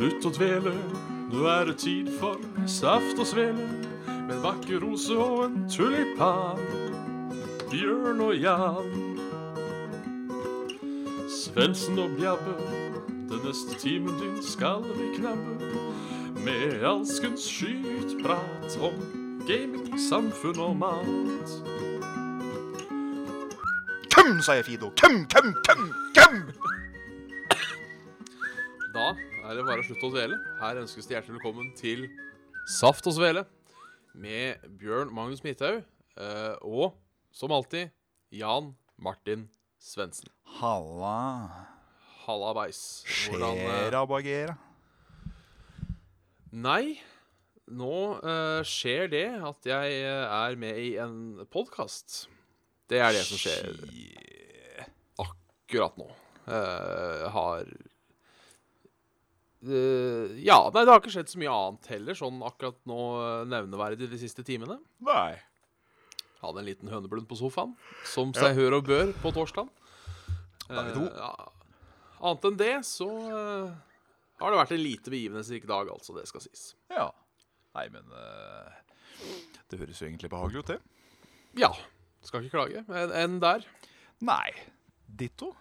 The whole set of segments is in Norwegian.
Slutt å dvele, nå er det tid for saft og svele. Med en vakker rose og en tulipan. Bjørn og Jan. Svendsen og Bjabbe, den neste timen din skal vi knabbe. Med alskens skytprat om gaming, samfunn og mat. Køm, sa jeg, Fido. Køm, køm, køm, køm! Er det bare å slutte å dvele. Her ønskes det hjertelig velkommen til Saft og Svele med Bjørn Magnus Midthaug eh, og som alltid Jan Martin Svendsen. Halla. Halla. Hvordan, eh, Skjera bagera. Nei, nå uh, skjer det at jeg er med i en podkast. Det er det som skjer akkurat nå. Uh, har eh, Ja, nei, det har ikke skjedd så mye annet heller, sånn akkurat nå eh, nevneverdig de siste timene. Nei. Hadde en liten høneblund på sofaen, som seg hør og bør på torsdag. Uh, ja. Annet enn det så uh, har det vært en lite begivenhetsrik dag, altså. Det skal sies. Ja. Nei, men Det høres jo egentlig behagelig ut, det. Ja. Skal ikke klage. Enn en der. Nei. Ditto.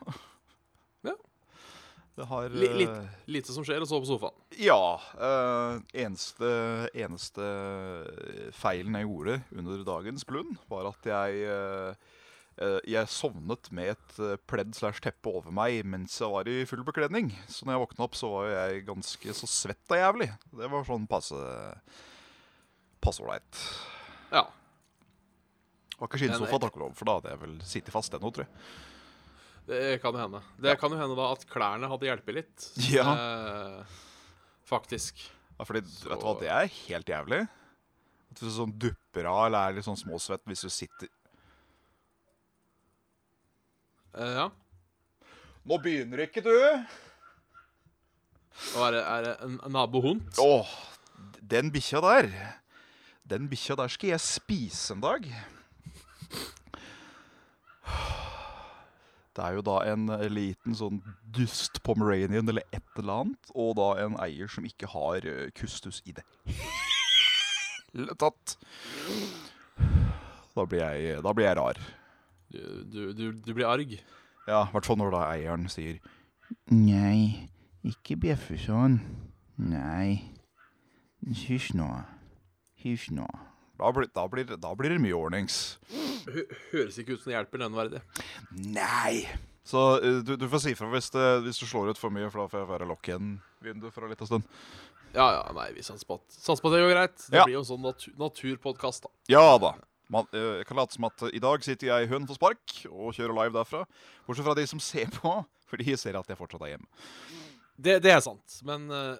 Det har L litt, eh, lite som skjer, og så på sofaen. Ja. eh, eneste, eneste feilen jeg gjorde under dagens blund, var at jeg eh, jeg sovnet med et pledd slash teppe over meg mens jeg var i full bekledning. Så når jeg våkna opp, så var jeg ganske så svett og jævlig. Det var sånn passe passe ålreit. Ja. Det var ikke skinnsofa, takk og lov, for da hadde jeg vel sittet fast ennå, tror jeg. Det kan jo hende. Det kan jo hende da at klærne hadde hjulpet litt. Ja. Eh, faktisk. Ja, fordi, vet du hva, det er helt jævlig. At du sånn dupper av eller er litt sånn småsvett hvis du sitter Eh, ja. Nå begynner ikke du! Og er det, er det en nabohund? Åh, den bikkja der Den bikkja der skal jeg spise en dag. Det er jo da en liten sånn dust pomeranian eller et eller annet, og da en eier som ikke har eh, kustus i det hele tatt. Da blir jeg, da blir jeg rar. Du, du, du, du blir arg. Ja, i hvert fall når da eieren sier Nei, ikke bjeffe sånn. Nei. Hysj nå. Hysj nå. Da blir, da, blir, da blir det mye ordnings. Høres ikke ut som det hjelper nevneverdig. Nei! Så eh, du, du får si fra hvis, hvis du slår ut for mye, for da får jeg være lokke igjen vinduet for en liten stund. Ja, ja, nei, vi satser på at, det går greit. Det Ja. blir jo en sånn natu naturpodkast, da. Ja da. Man, eh, jeg kan late som at eh, i dag sitter jeg i Høen for spark og kjører live derfra. Bortsett fra de som ser på, for de ser at jeg fortsatt er hjemme. Det, det er sant. Men øh,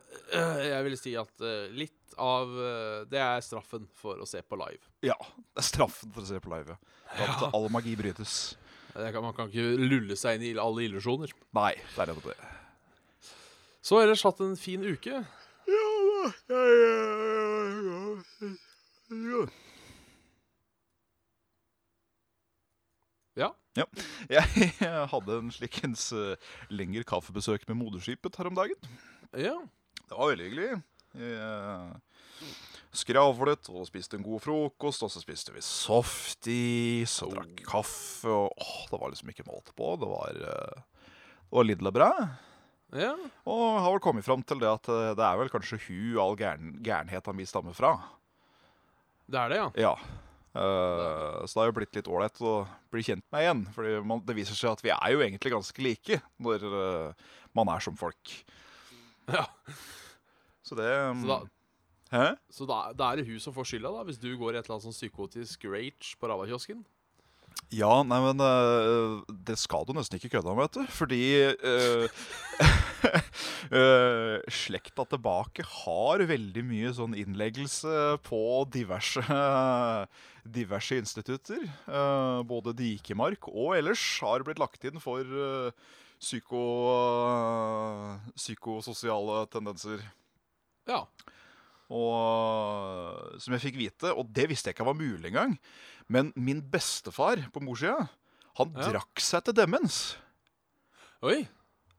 jeg vil si at øh, litt av øh, Det er straffen for å se på live. Ja, det er straffen for å se på live. ja. At all magi brytes. Det kan, man kan ikke lulle seg inn i alle illusjoner. Nei, det er nettopp det. Så ellers hatt en fin uke. Ja. Ja. Jeg hadde en slikens lengre kaffebesøk med moderskipet her om dagen. Ja. Det var veldig hyggelig. Jeg skravlet og spiste en god frokost, og så spiste vi softis og drakk kaffe. Og åh, det var liksom ikke måte på. Det var, uh, det var lidla bra. ja. Og har vel kommet fram til det at uh, det er vel kanskje hun all gæren, gærenheta mi stammer fra. Det er det, ja. Ja. Eh, så det har jo blitt litt ålreit å bli kjent med igjen. Fordi man, det viser seg at vi er jo egentlig ganske like når uh, man er som folk. ja. Så det um, Så da, Hæ? så da, da er det hun som får skylda, da, hvis du går i et eller annet sånn psykotisk rage på Rava-kiosken. Ja, nei, men uh, det skal du nesten ikke kødde med, vet du. Fordi uh, uh, slekta tilbake har veldig mye sånn innleggelse på diverse, diverse institutter. Både Dikemark og ellers har blitt lagt inn for psyko, psykososiale tendenser. Ja. Og, som jeg fikk vite, og det visste jeg ikke var mulig engang. Men min bestefar på morssida, han Ja. drakk seg til demens. Oi.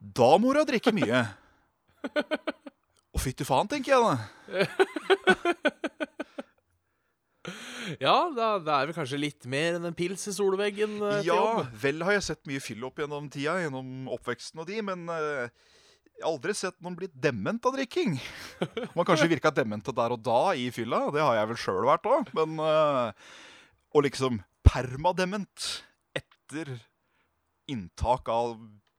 Da må du ha drikke mye. Å, fytti faen, tenker jeg da. Ja, da, det er vel kanskje litt mer enn en pils i solveggen uh, Ja, jobb. vel har jeg sett mye fyll opp gjennom tida, gjennom oppveksten og de, men uh, jeg har aldri sett noen bli dement av drikking. Man kanskje virka demente der og da i fylla, det har jeg vel sjøl vært òg, men eh, Og liksom permadement etter inntak av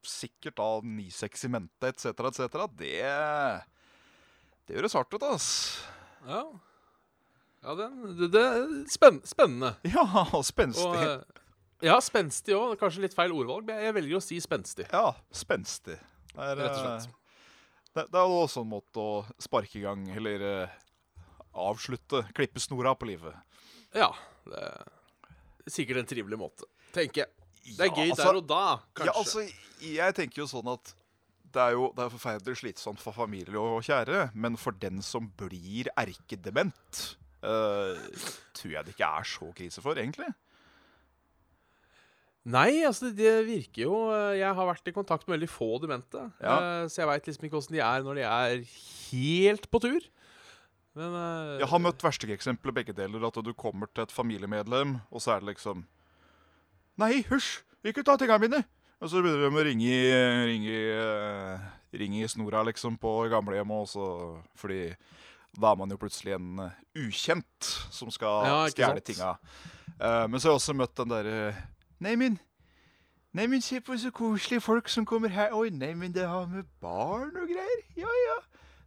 sikkert av 9-6 i mente etc., etc., det Det høres hardt ut, ass. Ja, ja den, det, det er spenn, spennende. Ja, Og, spenstig. Og, ja, spenstig òg. Kanskje litt feil ordvalg, men jeg velger å si spenstig. Ja, spenstig. Det er, Rett og slett. eh, Det, det er også en måte å sparke i gang, eller eh, avslutte, klippe snora på livet. Ja, det er sikkert en trivelig måte, tenker jeg. Det er Ja, gøy altså- der og da, kanskje. Ja, altså, jeg tenker jo sånn at det er jo det er forferdelig slitsomt for familie og kjære, men for den som blir erkedement, uh, tror jeg det ikke er så krise for, egentlig. Nei, altså det virker jo eh, Jeg har vært i kontakt med veldig få demente. Ja. Uh, Så jeg veit liksom ikke åssen de er når de er helt på tur. Men uh, Jeg har møtt versteeksempelet begge deler. At du kommer til et familiemedlem, og så er det liksom Nei, hysj! Ikke ta tingene mine! Og så begynner de å ringe ringe, eh, ringe i snora liksom på gamlehjemmet, og så Fordi da er man jo plutselig en eh, ukjent som skal Ja, stjele tinga. Uh, men så har jeg også møtt den derre Nei, neimen, Nei, se på så koselige folk som kommer her. Oi, neimen, det har med barn og greier. Ja, ja.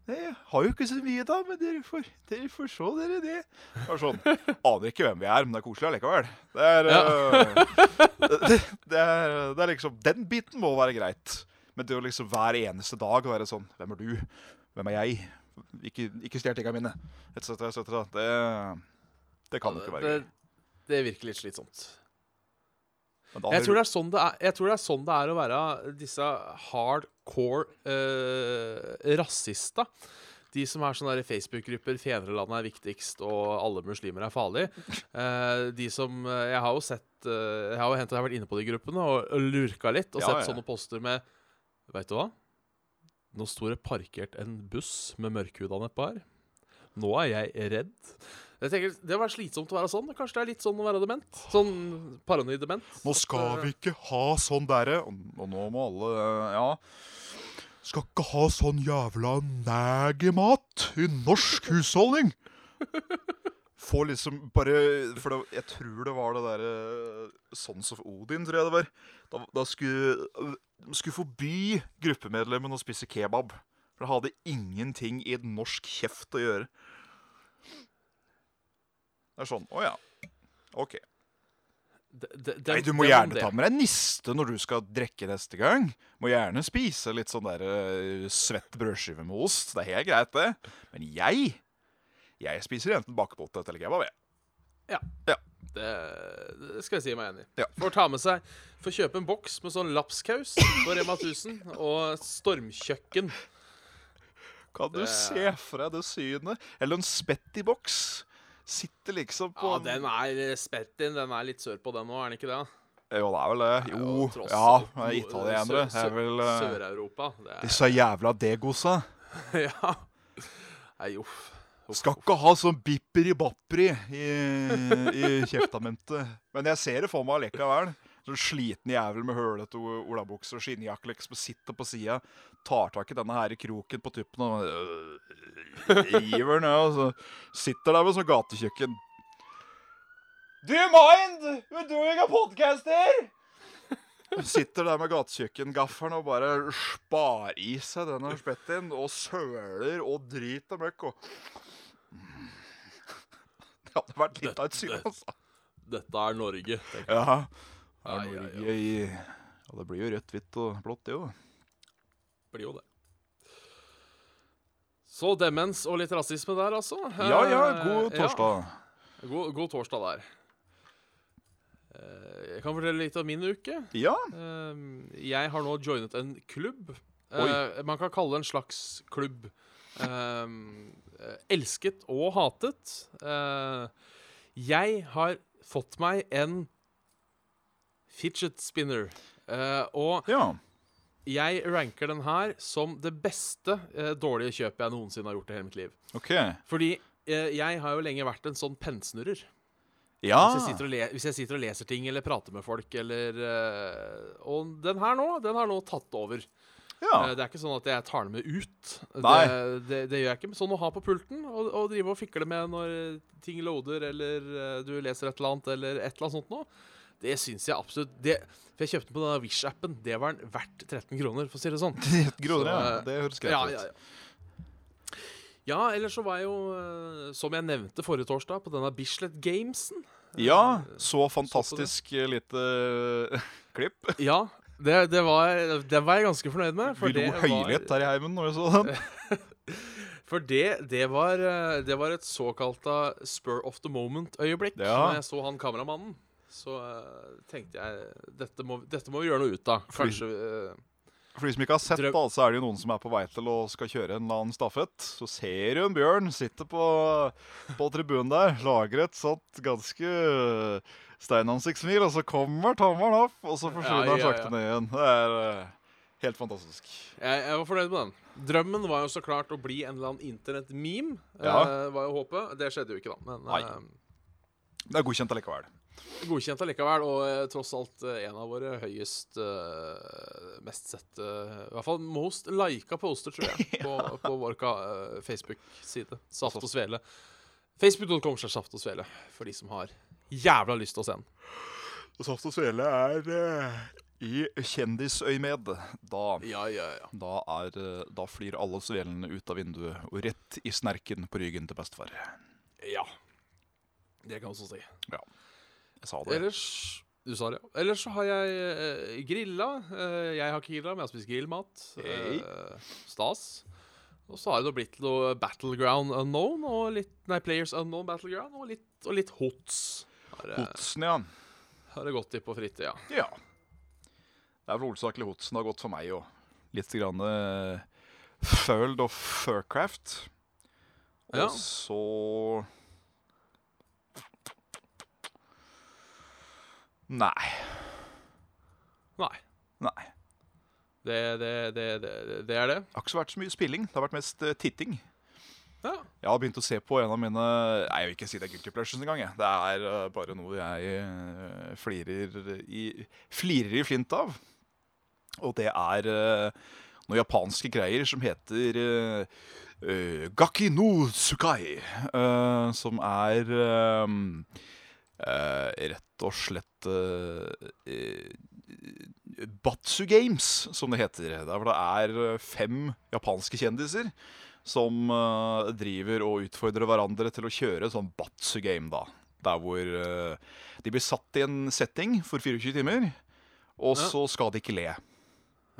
Nei, jeg har jo ikke så mye da, men dere får, dere får se dere det. Bare sånn. Aner ikke hvem vi er, men det er koselig allikevel. Det er, øh, det, det, er, det er liksom Den biten må være greit. Men det å liksom hver eneste dag være sånn Hvem er du? Hvem er jeg? Ikke, ikke stjel tingene mine. etc., etc. Det, det kan jo ikke være det, gøy. det virker litt slitsomt. Jeg tror, det er sånn det er, jeg tror det er sånn det er å være disse hardcore uh, rasister. De som er sånne Facebook-grupper 'Fedrelandet er viktigst' og 'alle muslimer er farlig'. Uh, de som eh, Jeg har jo sett uh, Jeg har jo hentet, jeg har vært inne på de gruppene og, og lurka litt og Ja, sett ja. sånne poster med Vet du hva? Nå står det parkert en buss med mørkhuda nedpå her. Nå er jeg redd. Tenker, Det var slitsomt å være sånn. Kanskje det er litt sånn å være dement? Sånn paranoid dement. Nå skal eh, vi ikke ha sånn derre og, og nå må alle eh, Ja. Skal ikke ha sånn jævla nægemat i norsk husholdning. Få liksom bare For det, jeg tror det var det derre Sons of Odin, tror jeg det var. Da, da skulle skulle forby gruppemedlemmene å spise kebab. For det hadde ingenting i et norsk kjeft å gjøre. Det er sånn Å ja. OK. De, de, de, Nei, Du må gjerne ta med deg niste når du skal drikke neste gang. Må gjerne spise litt sånn der uh, svett brødskive med ost. Det er helt greit, det. Men jeg Jeg spiser enten bakepotet eller kebab. Ja Det, det skal jeg si meg enig i. Ja. Får ta med seg Får kjøpe en boks med sånn lapskaus på Rema 1000 og stormkjøkken. Kan du Det- se for deg det synet? Eller en spettiboks. boks. Sitter liksom på Ja, den er spett inn. Den er litt sør på den nå, er den ikke det? Jo, det er vel det. Er Jo, tross ja. er Italienere. Er eh, Sør-Europa. Det er Disse jævla degosa. Ja. Nei, uff. Skal ikke ha sånn bipperi-bapperi i, i kjeftamentet. Men jeg ser det for meg allikevel. Sånn sliten jævel med hølete olabukse og skinnjakke liksom sitter på sida, tar tak i denne her i kroken på tuppen og øh, river ned, og så sitter der med sånn gatekjøkken. Do you mind we're doing a podcast here? Sitter der med gatekjøkkengaffelen og bare spar i seg denne spetten og søler og driter møkk og Det hadde vært litt av et syn, altså. Dette er Norge. Ja. Ai, ai, Norge Ja, det blir jo rødt, hvitt og blått, det jo. Blir jo det. Så demens og litt rasisme der, altså. Ja ja, god god ja. torsdag. God, god torsdag der. Eh, Jeg kan fortelle litt om min uke. Ja. Eh, Jeg har nå joinet en klubb. Oi. Eh, Man kan kalle det en slags klubb. Eh, eh, Elsket og hatet. Eh, Jeg har fått meg en fidget spinner. Uh, Og Ja. jeg ranker den her som det beste uh, dårlige kjøpet jeg noensinne har gjort i hele mitt liv. OK. Fordi uh, jeg har jo lenge vært en sånn pennsnurrer. Ja. Hvis, jeg hvis jeg sitter og leser ting eller prater med folk eller Og den her nå, den har nå tatt over. ja. Det er ikke sånn at jeg tar den med ut. Det, det, det gjør jeg ikke. Men sånn å ha på pulten og, og drive og fikle med når ting loader, eller du leser et eller annet, eller et eller annet sånt noe, det syns jeg absolutt det, For jeg kjøpte den på denne Wish-appen. Det var den verdt 13 kroner, for å si det sånn. Grodere, Så, ja. eh, Det høres greit ut. ja, ja. ja, ellers så var jeg jo, eh, som jeg nevnte forrige torsdag, på denne Bislett Gamesen. Ja, så Så fantastisk så lite eh, klipp. Ja, det, det, var, det var jeg ganske fornøyd med. For Vi lo høylytt her i heimen når jeg så den. For det, det, var, eh, det var et såkalt spur of the moment-øyeblikk. Ja. Når jeg så han kameramannen, så eh, tenkte jeg dette må, dette må vi gjøre noe ut av. Kanskje eh, For de som ikke har sett, det, så er det jo noen som er på vei til å skal kjøre en eller annen stafett. Så ser du en bjørn sitte på, på tribunen der, lager et sånt ganske steinansiktssmil, og så kommer tommelen opp, og så forsvinner Ja, ja, ja, sakte ned igjen. Det er uh, helt fantastisk. jeg, jeg var fornøyd med den. Drømmen var jo så klart å bli en eller annen internett-meme. Ja. uh, var jo håpet. Det skjedde jo ikke, da. Men eh, Det er godkjent allikevel. Godkjent allikevel. Og eh, tross alt eh, en av våre høyest eh, mest sette I hvert fall most lika poster, tror jeg, på, på vår eh, Facebook-side. Saft og Svele. Facebook.com slags Saft og Svele, for de som har jævla lyst til å se den. Saft og Svele er eh, i kjendisøyemed. Da, Ja, ja, ja. da, er, da flyr alle svelene ut av vinduet og rett i snerken på ryggen til bestefar. Ja. Det kan jeg også si. Jeg sa det. Ellers Du sa det. Ellers så har jeg eh, grilla. Eh, jeg har ikke grilla, men jeg har spist grillmat. Hey. Eh, stas. Og så har det blitt noe Battleground Unknown og litt Nei, Players Unknown Battleground og litt, og litt Hots. Har, det- Hotsen, ja. har det gått i på fritida. Ja. Det er vel hovedsakelig Hotsen det har gått for meg òg. Litt grann uh, Furled of Furcraft. Og Ja. så Nei. Nei. Nei. Det, det, det, det, er det. Det har ikke så vært så mye spilling. Det har vært mest eh, titting. Ja. Jeg har begynt å se på en av mine Nei, jeg vil ikke si det er guilty pleasures engang. jeg. Det er eh, bare noe jeg eh, flirer i, flirer i flint av. Og det er noen japanske greier som heter uh, Gaki no Tsukai. eh, som er eh, eh, rett og slett uh, uh, Batsu Games, som det heter. Der det er fem japanske kjendiser som driver og utfordrer hverandre til å kjøre sånn Batsu-game, da. Der hvor de blir satt i en setting for 24 timer, og så skal de ikke le.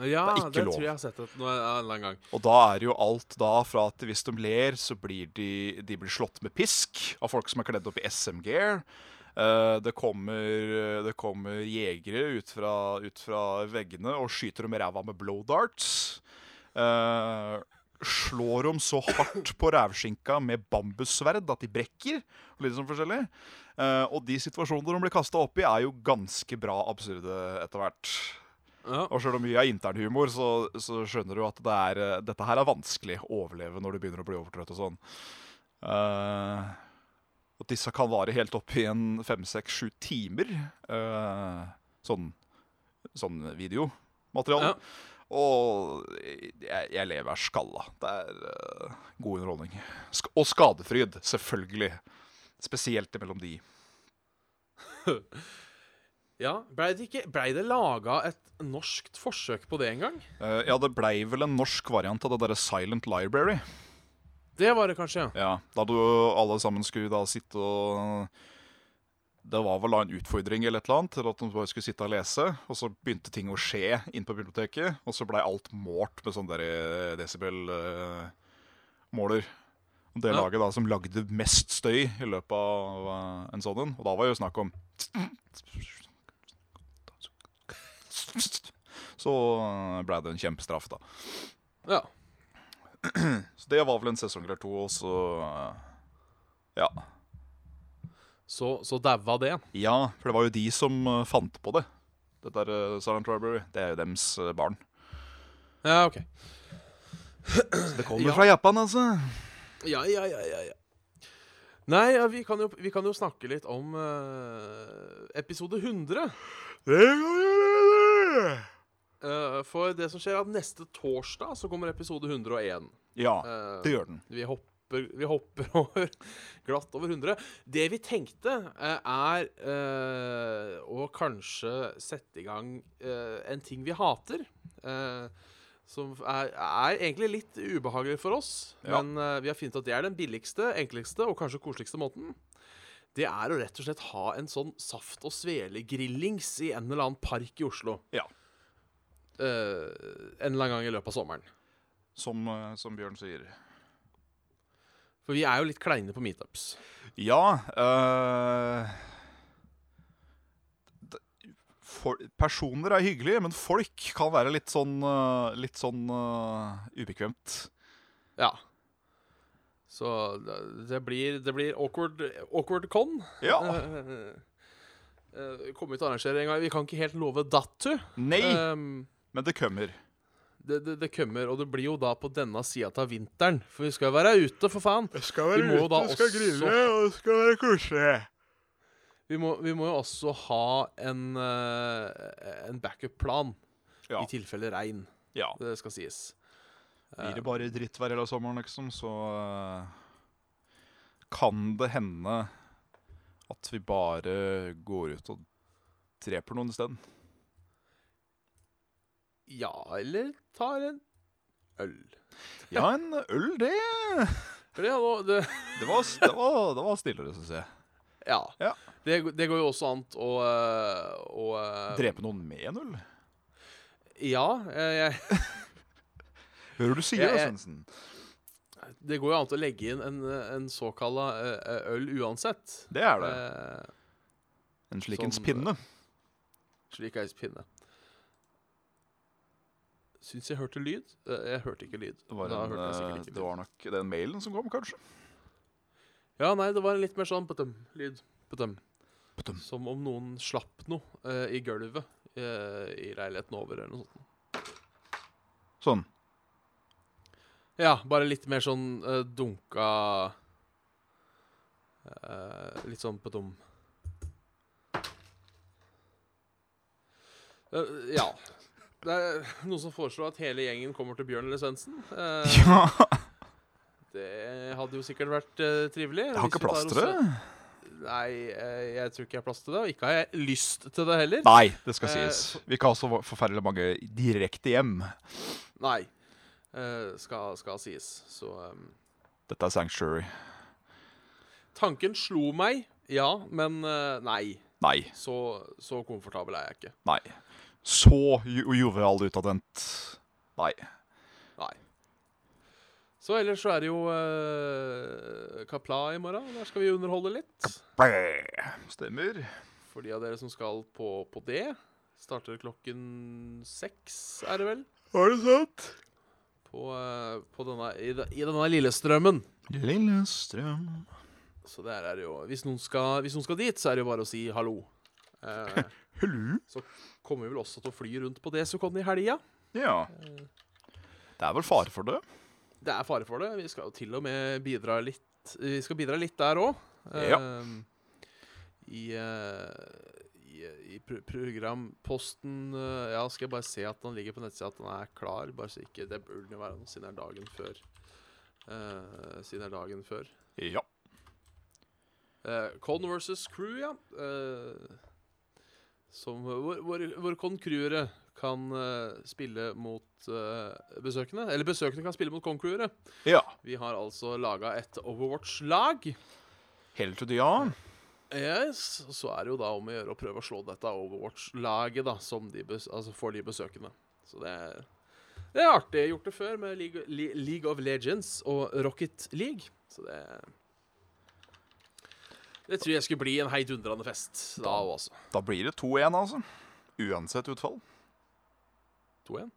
Ja, Det det, tror jeg har sett et, en lang gang. Og da er det jo alt da fra at hvis de ler, så blir de, de blir slått med pisk av folk som er kledd opp i SM-gear. Eh, det, kommer, det kommer jegere ut fra, ut fra veggene og skyter dem i ræva med blow darts. Uh, slår dem så hardt på rævskinka med bambussverd at de brekker. Litt sånn forskjellig. Uh, og de situasjonene de blir kasta opp i, er jo ganske bra absurde etter hvert. Ja. Og selv om mye er internhumor, så, så skjønner du at det er, eh, dette her er vanskelig å overleve når du begynner å bli overtrøtt og sånn. Eh, og disse kan vare helt opp i en fem, seks, sju timer. Uh, sånn, sånn videomateriale. Ja. Og jeg, jeg lever skalla. Det er uh, god underholdning. Sk og skadefryd, selvfølgelig. Spesielt mellom de. ja. Blei det, ikke- blei det laga et norskt forsøk på det en gang? Uh, ja, det blei vel en norsk variant av det derre Silent Library. Det var det kanskje, ja. Ja, Da du alle sammen skulle da sitte og Det var vel da en utfordring eller et eller annet til at de bare skulle sitte og lese. Og så begynte ting å skje inn på biblioteket, og så blei alt målt med sånn desibel-måler. Det Ja. laget da som lagde mest støy i løpet av eh, en sånn en. Og da var det jo snakk om Så blei det en kjempestraff, da. ja. Så det var vel en sesong eller to, og så eh, Ja. Så, så daua det. Ja, for det var jo de som eh, fant på det. Dette der uh, Silent Library. Det er jo dems eh, barn. Ja, ok. Så det kommer Ja. fra Japan, altså. Ja, ja, ja, ja, ja. Nei, ja, vi, kan jo, vi kan jo snakke litt om uh, episode 100. Det kan vi gjøre. Eh, for det som skjer er at neste torsdag så kommer episode 101. Ja, Eh, det gjør den. Vi hopper, vi hopper over, glatt over 100. Det vi tenkte, eh, er eh, å kanskje sette i gang eh, en ting vi hater. eh, som er, er egentlig litt ubehagelig for oss, Ja. men vi har funnet at det er den billigste, enkleste og kanskje koseligste måten. Det er å rett og slett ha en sånn saft- og svele-grillings i en eller annen park i Oslo. Ja. Eh, en eller annen gang i løpet av sommeren. Som, eh, som Bjørn sier. For vi er jo litt kleine på meetups. Ja eh, for, Personer er hyggelige, men folk kan være litt sånn Litt sånn uh, ubekvemt. Ja. Så det, det blir, det blir awkward, awkward con. Ja. Uh, uh, kommer vi til å arrangere en gang. Vi kan ikke helt love datu. Nei, Um, men det kommer. det, det, det kommer, og det blir jo da på denne sida av vinteren. For vi skal jo være ute, for faen. Vi skal Vi ute, jo skal også og det skal være koselig. Vi må, vi må jo også ha en, uh, en backup-plan Ja. i tilfelle regn. ja. Det skal sies. Blir det bare drittvær hele sommeren, liksom, så uh, kan det hende at vi bare går ut og dreper noen isteden. Ja, eller tar en øl. Ja, en øl, det For det, nå- det, Det var, det var, det var stillere, syns jeg. Ja. Ja. Det, det går jo også an å, øh, å øh, Drepe noen med en øl? Ja. eh, Jeg, Hører du sier det, Svendsen? det går jo an å legge inn en, en såkalla øl uansett. Det er det. Eh, En slikens pinne. Slikens pinne. Syns jeg hørte lyd? Eh, Jeg hørte ikke lyd. Det var, en, sikkert eh, ikke det var nok den mailen som kom, kanskje. Ja, nei, det var en litt mer sånn pøtum-lyd. Pøtum. putum. Som om noen slapp noe uh, i gulvet uh, i leiligheten over, eller noe sånt. Sånn. Ja, bare litt mer sånn uh, dunka Litt sånn Eh, Ja. Det er noen som foreslår at hele gjengen kommer til Bjørn eller Svendsen. Eh, Ja, det hadde jo sikkert vært eh, trivelig. jeg har ikke plass til det. Nei, eh, jeg tror ikke jeg har plass til det. Og ikke har jeg lyst til det heller. Nei, det skal Eh, sies. Vi ikke har så forferdelig mange direkte hjem. Nei. eh, skal, skal sies. Så um, Dette er Sanctuary. Tanken slo meg, ja, men nei. Nei. Så, så komfortabel er jeg ikke. Nei. Så jo jovial utadvendt. Nei. Nei. Så ellers så er det jo uh, Kapla i morgen. Der skal vi underholde litt. Stemmer. For de av dere som skal på, på det. Starter klokken seks, er det vel? Er det sant? På, uh, på denne, i, I denne Lillestrømmen. Lillestrøm Så der er det jo hvis noen, skal, hvis noen skal dit, så er det jo bare å si hallo. Hallo? Hello? Kommer vel også til å fly rundt på Desicon i helga. Ja. Det er vel fare for det. Det er fare for det. Vi skal jo til og med bidra litt Vi skal bidra litt der òg. Ja. I, eh, i, i pro programposten eh, Ja, skal jeg bare se at den ligger på nettsida, at den er klar. Bare så ikke Det burde jo være noe siden det er dagen før. Uh, siden det er dagen før. Ja. Uh, Con versus Crew, ja. Eh, som, hvor, hvor, hvor konkruere kan uh, spille mot uh, besøkende. Eller besøkende kan spille mot konkruere. Ja. Vi har altså laga et Overwatch-lag. Helt til ja. Yes, og Så er det jo da om å gjøre å prøve å slå dette Overwatch-laget da som de altså for de besøkende. Så det er, det er artig. Jeg har gjort det før med League, League of Legends og Rocket League. Så det Det tror jeg skulle bli en heidundrende fest da også. Da blir det 2-1, altså. Uansett utfall. 2-1.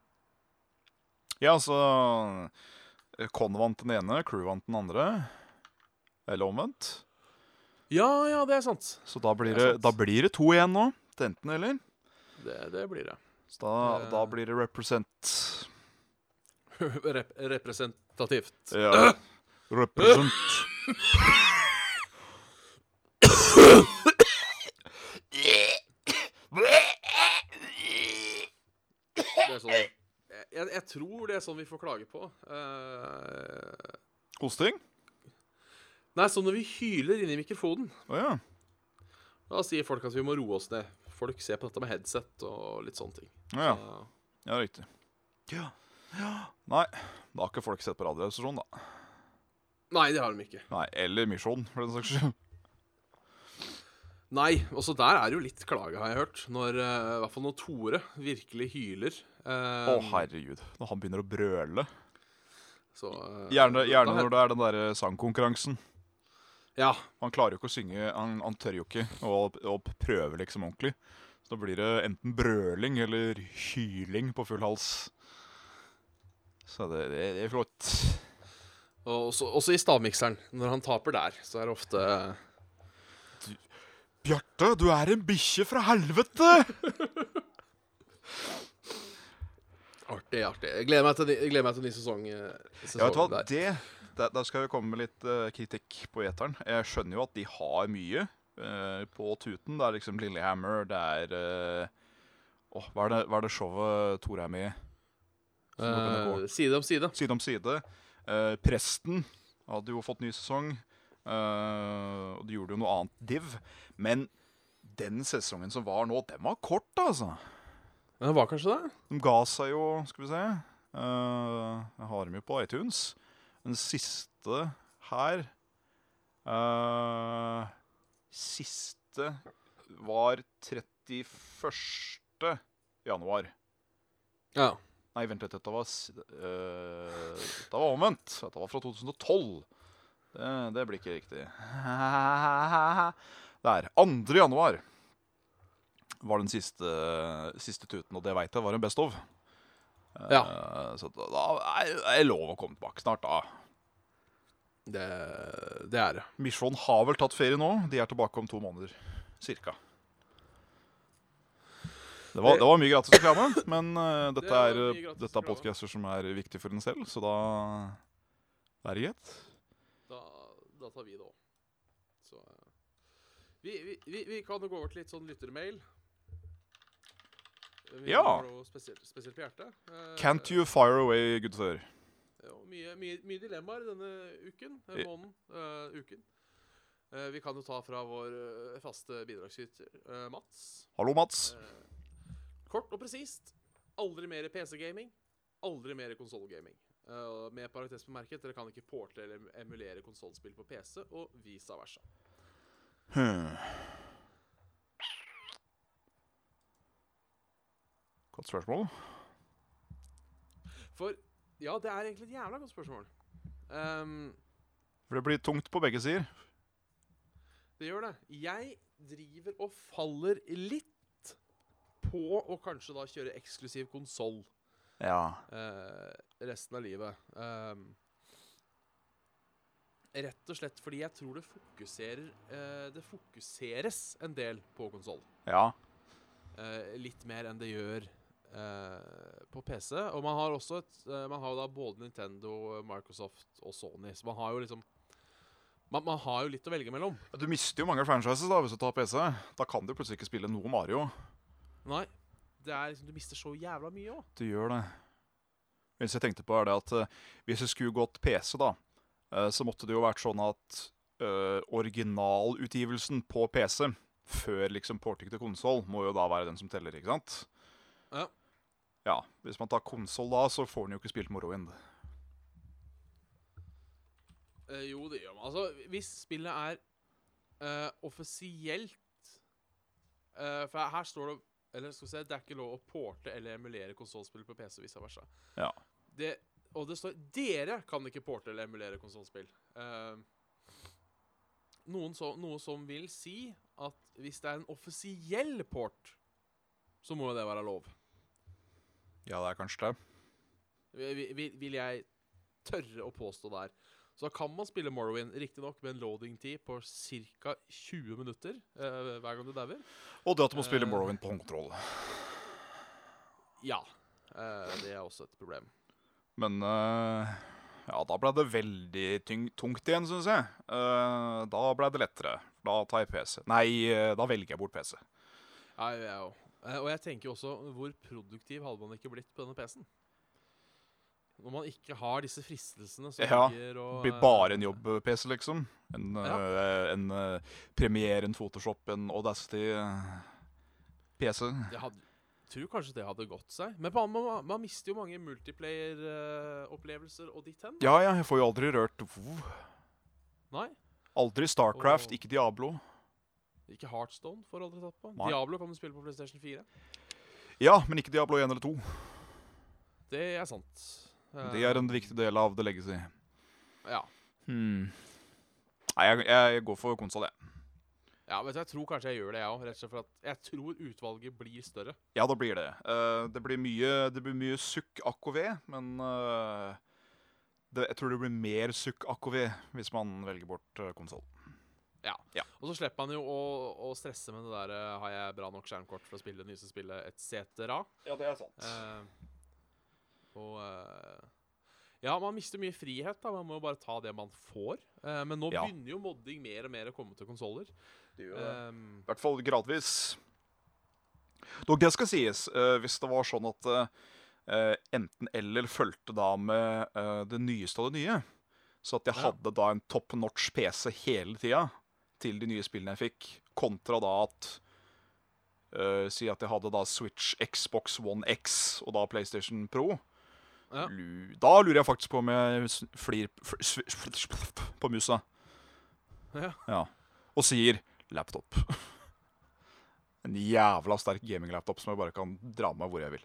Ja, altså Con vant den ene, Crew vant den andre. Eller omvendt. Ja, ja, det er sant. Så da blir Det det, da blir det 2-1 nå. Til enten eller. Det, det blir det. Så da, Eh. da blir det represent. Rep representativt. Ja. Represent. Det er sånn jeg, jeg tror det er sånn vi får klage på. Uh, Hosting? nei, sånn når vi hyler inn i mikrofonen. Oh, ja. Da sier folk at vi må roe oss ned. Folk ser på dette med headset og litt sånne ting. Oh, ja. Så, Ja, riktig. Ja. ja. Nei, da har ikke folk sett på Radioresepsjonen, da. nei, det har de ikke. Nei, Eller Misjon, for den saks skyld. Nei, også der er det jo litt klage, har jeg hørt. Når, uh, I hvert fall når Tore virkelig hyler. Å, eh, herregud. Når han begynner å brøle. så, uh, Gjerne, gjerne da- når det er den derre sangkonkurransen. Ja. Han klarer jo ikke å synge Han, han tør jo ikke å, å prøve liksom ordentlig. Så da blir det enten brøling eller hyling på full hals. Så det, det, det er flott. Og også, også i stavmikseren. Når han taper der, så er det ofte Bjarte, du er en bikkje fra helvete! artig. artig. Jeg gleder meg til, ny- jeg gleder meg til ny sesong. eh, sesong Ja, vet du hva, der. det Der, der skal vi komme med litt uh, kritikk på gjeteren. Jeg skjønner jo at de har mye uh, på tuten. Det er liksom Lillehammer, det er uh, oh, hva, er det, hva er det showet Tore er med i? Eh, side om side. Side om side. Presten hadde jo fått ny sesong. Eh, og de gjorde jo noe annet div. Men den sesongen som var nå, den var kort, altså. Det var kanskje det? De ga seg jo Skal vi se uh, Jeg har dem jo på iTunes. Den siste her uh, Siste var 31. januar. Ja. Nei, vent litt. Dette var, eh, dette var omvendt. Dette var fra 2012. Det, det blir ikke riktig. Der. 2. januar var den siste, siste tuten, og det veit jeg var en Best of. Eh, Ja. Så da, er det lov å komme tilbake snart, da. Det, det er det. Misjon har vel tatt ferie nå. De er tilbake om to måneder. Cirka. Det var, det var mye gratis reklame, men uh, Det dette det er, eh, dette er podcaster som er viktig for en selv, så da da er det greit. Da, tar vi det òg. Så eh, vi, vi, vi, vi kan jo gå over til litt sånn lyttermail. Vi Ja. spesielt, spesielt på hjertet. Eh, Can't you fire away, sir? Mye, mye, mye dilemmaer denne uken. Måneden. Uh, uken. Uh, vi kan jo ta fra vår uh, faste bidragsyter, Mats. Hallo, Mats. Kort og presist. Aldri mer PC-gaming. Aldri mer konsollgaming. Uh, med parentes bemerket, dere kan ikke porte eller emulere konsollspill på PC, og vice versa. Hmm. Godt spørsmål. For ja, det er egentlig et jævla godt spørsmål. Um, For det blir tungt på begge sider. det gjør det. Jeg driver og faller litt på å kanskje da kjøre eksklusiv konsoll Ja. eh, resten av livet. Ehm, rett og slett fordi jeg tror det fokuserer eh, Det fokuseres en del på konsoll. Ja. Eh, litt mer enn det gjør eh, på PC. Og man har også et eh, Man har da både Nintendo, Microsoft og Sony, så man har jo liksom man, man har jo litt å velge mellom. Du mister jo mange franchises da hvis du tar PC. Da kan du plutselig ikke spille noe Mario. Nei. Det er liksom, Du mister så jævla mye òg. Du gjør det. Hvis jeg tenkte på er det at uh, Hvis det skulle gått PC, da, uh, så måtte det jo vært sånn at uh, originalutgivelsen på PC før liksom porting til konsoll må jo da være den som teller, ikke sant? Ja. Ja, Hvis man tar konsoll da, så får den jo ikke spilt Morrowind. Uh, jo, det gjør man. Altså, hvis spillet er offisielt For her står det Eller skal vi se, det er ikke lov å porte eller emulere konsollspill på PC, vice versa. Ja. Det, og det står Dere kan ikke porte eller emulere konsollspill. Uh, noen så, noe som vil si at hvis det er en offisiell port, så må jo det være lov. Ja, det er kanskje det. Vil, vil, vil jeg tørre å påstå der. Så da kan man spille Morrowind, riktignok med en loading-tid på ca. 20 minutter eh, hver gang du dauer. Og det at du må spille Eh. Morrowind på håndkontroll. Ja. Eh, det er også et problem. Men eh, ja, da ble det veldig tungt igjen, syns jeg. Uh, da ble det lettere. Da tar jeg PC. Nei, uh, da velger jeg bort PC. Ja, jeg òg. Og jeg tenker også, hvor produktiv hadde man ikke blitt på denne PC-en? Når man ikke har disse fristelsene som Ja, ligger og blir eh, bare en jobb-PC, liksom. En, Ja. eh, en eh, Premiere, en Photoshop, en Audacity-PC. Jeg hadde, tror kanskje det hadde gått seg. Men man, man, man mister jo mange multiplayer-opplevelser og ditt hen. Ja, ja, jeg får jo aldri rørt WoW. Nei, Aldri Starcraft, Og- ikke Diablo. ikke Heartstone får aldri tatt på. Nei. Diablo kan du spille på PlayStation 4. Ja, men ikke Diablo 1 eller 2. Det er sant. Det er en viktig del av The Legacy. Ja. Hmm. Nei, jeg, jeg går for konsoll, jeg. ja, vet du, jeg tror kanskje jeg gjør det, jeg òg. Rett og slett for at jeg tror utvalget blir større. Ja, da blir det. Uh, det blir mye, det blir mye sukk AKV, men uh, det, jeg tror det blir mer sukk AKV hvis man velger bort uh, konsoll. Og så slipper man jo å, å stresse med det der eh, Har jeg bra nok skjermkort for å spille det nyeste spillet, etc. Ja, det er sant. Eh, og eh, Ja, man mister mye frihet. da Man må jo bare ta det man får. Eh, men nå Ja. begynner jo modding mer og mer å komme til konsoller. I. Um, hvert fall gradvis. Dog, det skal sies, uh, hvis det var sånn at uh, enten eller fulgte da med uh, det nyeste av det nye, så at jeg Ja. hadde da en top notch PC hele tida til de nye spillene jeg fikk, kontra da at eh, Si at jeg hadde da Switch, Xbox One X og da PlayStation Pro. Ja. Da lurer jeg faktisk på om jeg flir på musa. Ja. ja. Og sier laptop. En jævla sterk gaminglaptop som jeg bare kan dra med meg hvor jeg vil.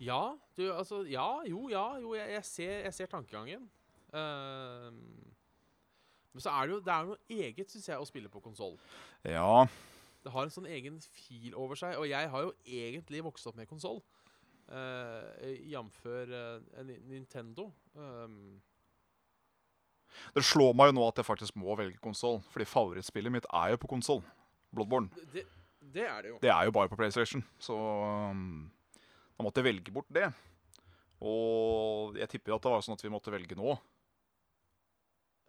ja, du, altså Ja, jo, ja, jo, jeg, jeg, ser, jeg ser tankegangen. Uh, men så er det jo det er noe eget, syns jeg, å spille på konsoll. Ja, Det har en sånn egen fil over seg. Og jeg har jo egentlig vokst opp med konsoll. Uh, Jf. Uh, Nintendo. Um, Det slår meg jo nå at jeg faktisk må velge konsoll, fordi favorittspillet mitt er jo på konsoll. Bloodborne. det, det er det jo. Det er jo bare på PlayStation, så um, da måtte jeg velge bort det. Og jeg tipper at det var sånn at vi måtte velge nå.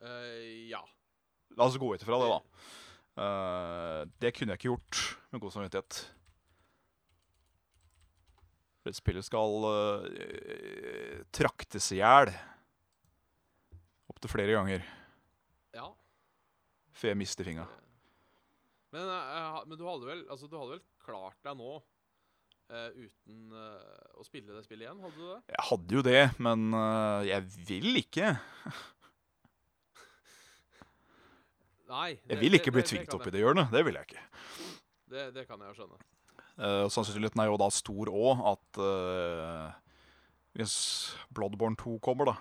Uh, ja. La oss gå ut ifra det, da. Uh, det kunne jeg ikke gjort med god samvittighet. Det spillet skal uh, traktes i hjel opptil flere ganger ja. før jeg mister fingra. Men, uh, men du hadde vel Altså, du hadde vel klart deg nå uh, uten eh, å spille det spillet igjen? Hadde du det? Jeg hadde jo det, men eh, jeg vil ikke. Nei. Jeg vil ikke bli tvingt opp i det hjørnet. Det vil jeg ikke. Det, det kan jeg jo skjønne. Uh, sannsynligheten er jo da stor òg at uh, hvis Bloodborne 2 kommer, da,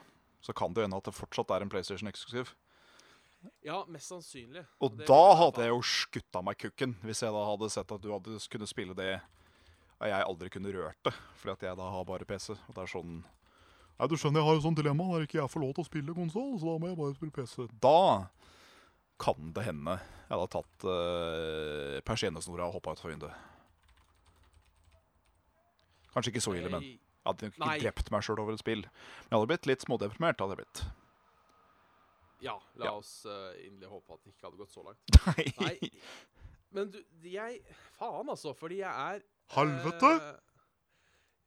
så kan det hende at det fortsatt er en PlayStation-eksklusiv. Ja, mest sannsynlig. Og det da hadde jeg jo skutta meg kukken, hvis jeg da hadde sett at du hadde kunne spille det og jeg aldri kunne rørt det, fordi at jeg da har bare PC. Og det er sånn Nei, du skjønner, jeg har jo sånn dilemma der ikke jeg får lov til å spille konsoll, så da må jeg bare spille PC. Da kan det hende jeg hadde tatt uh, persiennesnora og hoppa utfor vinduet. Kanskje ikke så ille, men Jeg- hadde nok ikke Nei. drept meg sjøl over et spill. Men jeg hadde blitt litt smådeprimert. hadde jeg blitt. Ja, la Ja. oss eh, inderlig håpe at det ikke hadde gått så langt. Nei. Nei, men du, jeg Faen, altså, fordi jeg er Helvete! eh,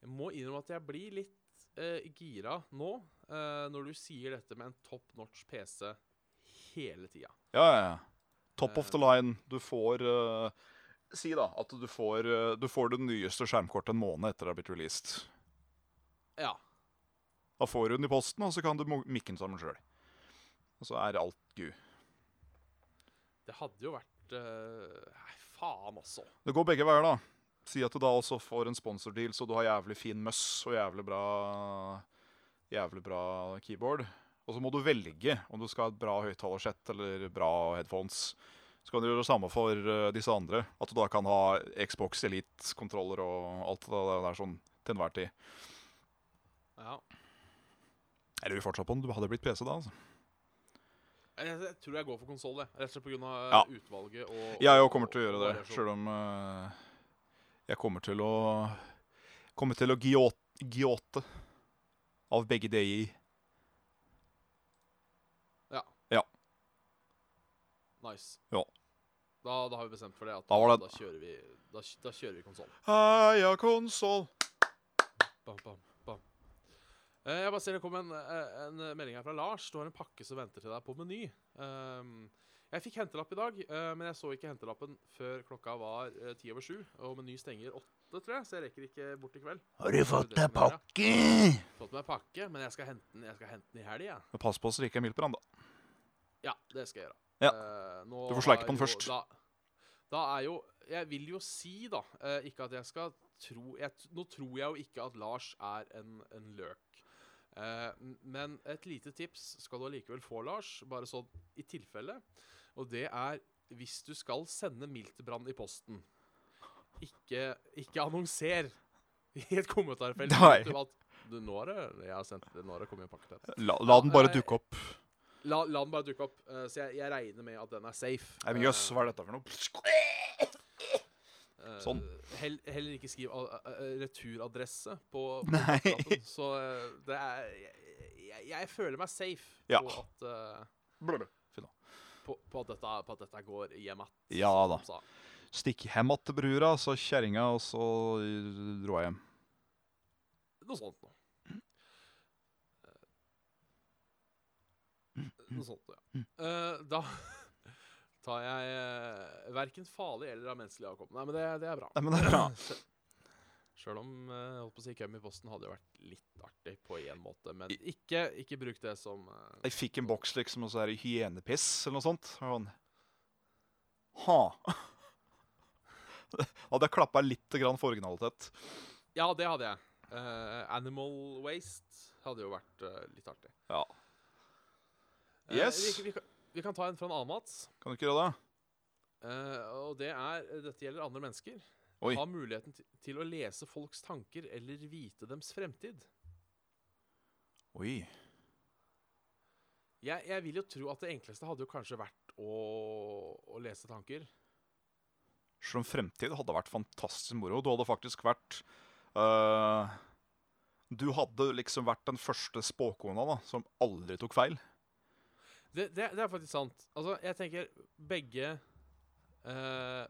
Jeg må innrømme at jeg blir litt eh, gira nå, eh, når du sier dette med en top notch PC hele tida. Ja, ja, ja. Top of the line. Du får eh, Si da at du får, eh, du får det nyeste skjermkortet en måned etter det har blitt released. Ja. Da får du den i posten, og så kan du mikke den sammen sjøl. Og så er alt gu. Det hadde jo vært eh, Nei, faen, også. Det går begge veier, da. Si at du da også får en sponsordeal, så du har jævlig fin møss og jævlig bra Jævlig bra keyboard. Og så må du velge om du skal ha et bra høyttalersett eller bra headphones. Så kan du gjøre det samme for eh, disse andre. At du da kan ha Xbox Elite-kontroller og alt det der sånn til enhver tid. Ja. Jeg lurer fortsatt på om du hadde blitt PC da. altså. Jeg, jeg tror jeg går for konsoll. Rett og slett pga. Ja. utvalget og Jeg og- òg kommer til å gjøre det, sjøl om uh, jeg kommer til å Kommer til å giote, av begge DI. Nice. Ja. Da, da har vi bestemt for det. At Da var det- da kjører vi, da, da kjører vi konsoll. Heia konsoll! Bam, bam, bam. Eh, jeg bare ser det kom en, eh, en melding her fra Lars. Du har en pakke som venter til deg på Meny. Um, jeg fikk hentelapp i dag, eh, men jeg så ikke hentelappen før klokka var ti over sju. Og Meny stenger åtte, tror jeg, så jeg rekker ikke bort i kveld. Har du fått Det deg pakke? Fått meg pakke, men jeg skal hente den, jeg skal hente den i helga. Men Pass på så det ikke er Miltbrand, da. Ja, det skal jeg gjøre. Ja. Eh, nå Du får sleike på den først. Da, da er jo Jeg vil jo si, da eh, Ikke at jeg skal tro jeg, Nå tror jeg jo ikke at Lars er en, en løk. Eh, men et lite tips skal du allikevel få, Lars, bare sånn i tilfelle. Og det er hvis du skal sende miltbrann i posten, ikke, ikke annonser i et kommentarfelt. Nei. Du, at, du, nå har det, jeg har sendt, nå har det kommet en pakke til. La, la den bare dukke opp. La, la den bare dukke opp. Uh, så jeg, jeg regner med at den er safe. Nei, men Jøss, hva er dette for noe? Uh, Sånn. hell, heller ikke skriv a- returadresse på, på Nei. Så eh, det er jeg, jeg, jeg føler meg safe Ja. på, at, eh, på, på, at dette, på at dette går hjem att. Ja da. Stikk hjem att til brura, så kjerringa, og så dro jeg hjem. Noe sånt noe. Noe sånt, ja. Eh, da tar jeg uh, verken farlig eller av menneskelig avkom. Nei, men det, det er bra. Nei, men det er bra. Sjøl om uh, holdt på å si køm i posten hadde jo vært litt artig på en måte. Men ikke, ikke bruk det som uh, Jeg fikk en boks liksom, og så er det hyenepiss eller noe sånt. Sånn. Ha. Hadde jeg klappa litt grann for originalitet. Ja, det hadde jeg. Uh, Animal Waste hadde jo vært eh, litt artig. Ja. Eh, Yes. vi, vi, kan, vi kan ta en fra en annen Mats. Kan du ikke det? Eh, og det er Dette gjelder andre mennesker. Oi. Ha muligheten til, til å lese folks tanker eller vite dems fremtid. Oi. Jeg, jeg vil jo tro at det enkleste hadde jo kanskje vært å, å lese tanker. Selv om fremtid hadde vært fantastisk moro. Du hadde faktisk vært øh, Du hadde liksom vært den første spåkona da, som aldri tok feil. Det, det, det er faktisk sant. Altså, jeg tenker begge uh,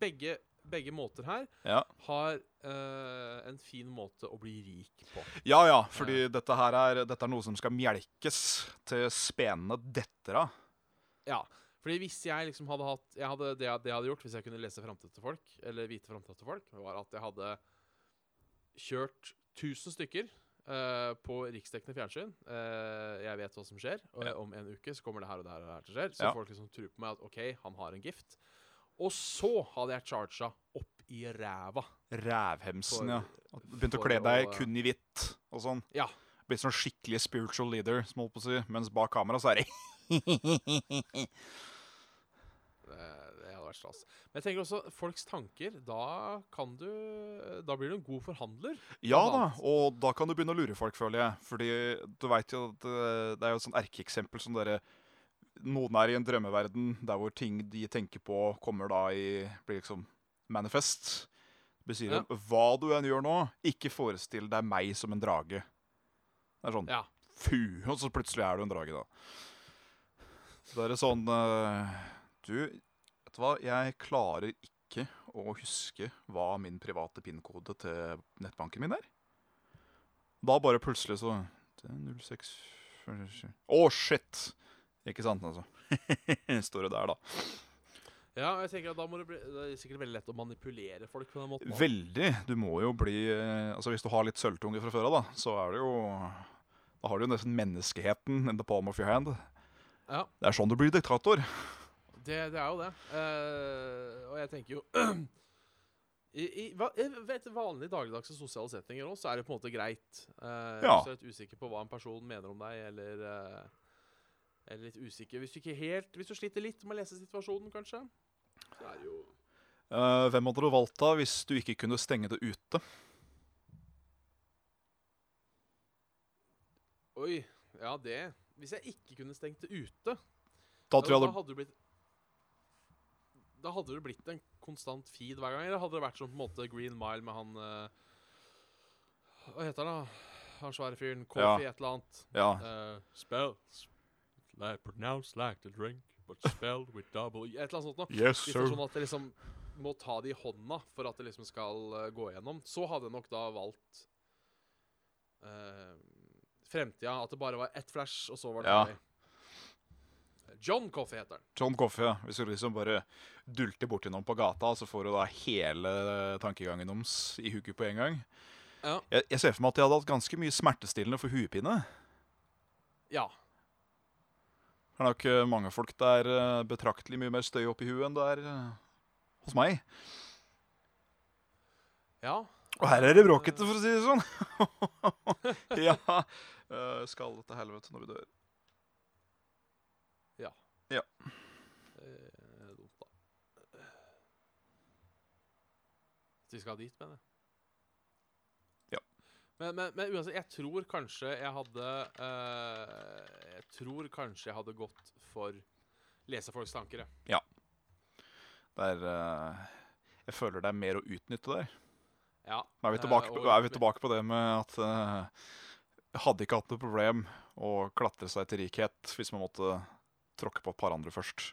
begge, begge måter her Ja, har uh, en fin måte å bli rik på. ja, ja fordi dette her er, dette er noe som skal melkes til spenene detter av. Ja, fordi hvis jeg liksom hadde hatt jeg hadde, det, jeg- det jeg hadde gjort hvis jeg kunne lese framtida til folk, eller vite framtida til folk, var at jeg hadde kjørt 1000 stykker eh, på riksdekkende fjernsyn. Uh, jeg vet hva som skjer. Og Ja. om en uke så kommer det her og det her og det her til å skje. Så Ja. folk liksom tror på meg at OK, han har en gift. Og så hadde jeg charga opp i ræva. Rævhemsen, For- ja. Begynte å kle deg å, eh, kun i hvitt og sånn. Ja. Blitt sånn skikkelig spiritual leader, som holdt på å si. Mens bak kamera så er det Vært stas. Men jeg tenker også folks tanker. Da kan du Da blir du en god forhandler. Ja da, og da kan du begynne å lure folk, føler jeg. Fordi du veit jo at det, det er jo et sånt erkeeksempel som dere Noen er i en drømmeverden der hvor ting de tenker på, kommer da i Blir liksom manifest. Det betyr Ja. hva du enn gjør nå, ikke forestill deg meg som en drage. Det er sånn Ja. Fu! Og så plutselig er du en drage, da. Så det er sånn eh, Du, vet du hva? Jeg klarer ikke å huske hva min private PIN-kode til nettbanken min er. Da bare plutselig så det er 06 Å, shit! Ikke sant, altså. Står det der, da. Ja, jeg tenker at da må det bli Det er sikkert veldig lett å manipulere folk på den måten. da. Veldig. Du må jo bli eh, Altså Hvis du har litt sølvtunge fra før av, da, så er det jo Da har du jo nesten menneskeheten in the palm of your hand. Ja, Det er sånn du blir diktator. Det, det er jo det. Uh, og jeg tenker jo I, i, vet, vanlige dagligdagse sosiale settinger også, så er det på en måte greit. Uh, Ja. Hvis du er litt usikker på hva en person mener om deg, eller, uh, eller litt usikker Hvis du ikke helt Hvis du sliter litt med å lese situasjonen, kanskje, så er det jo uh, hvem hadde du valgt da hvis du ikke kunne stenge det ute? Oi, ja, det Hvis jeg ikke kunne stengt det ute Da da, da hadde du blitt Da hadde det blitt en konstant feed hver gang. Eller hadde det vært som på en måte Green Mile med han uh, Hva heter han, da? han svære fyren. Coffee, et eller annet. Ja. Uh, spells like pronounced like the drink, but spelled with double Et eller annet sånt noe. Yes, sir. sånn at det liksom må ta det i hånda for at det liksom skal uh, gå igjennom. Så hadde jeg nok da valgt uh, fremtida. At det bare var ett flash, og så var det Ja. John Coffey heter han. John Coffey, ja. Hvis du liksom bare dulter borti noen på gata, så får du da hele tankegangen deres i huket på en gang. Ja. Jeg, jeg ser for meg at de hadde hatt ganske mye smertestillende for huepine. Ja. Det er nok eh, mange folk der eh, betraktelig mye mer støy oppi huet enn det er eh, hos meg. Ja. Og her er det bråkete, for å si det sånn. ja. Uh, skal til helvete når vi dør. Eh, dumt, da. At vi skal dit, mener jeg. Ja. Men, men, men uansett, jeg tror kanskje jeg hadde uh, Jeg tror kanskje jeg hadde gått for lese folks tanker, jeg. Det er uh, Jeg føler det er mer å utnytte der. Ja. Nå er vi tilbake, tilbake, og- på, er vi tilbake på det med at uh, jeg hadde ikke hatt noe problem å klatre seg til rikhet hvis man måtte tråkke på et par andre først.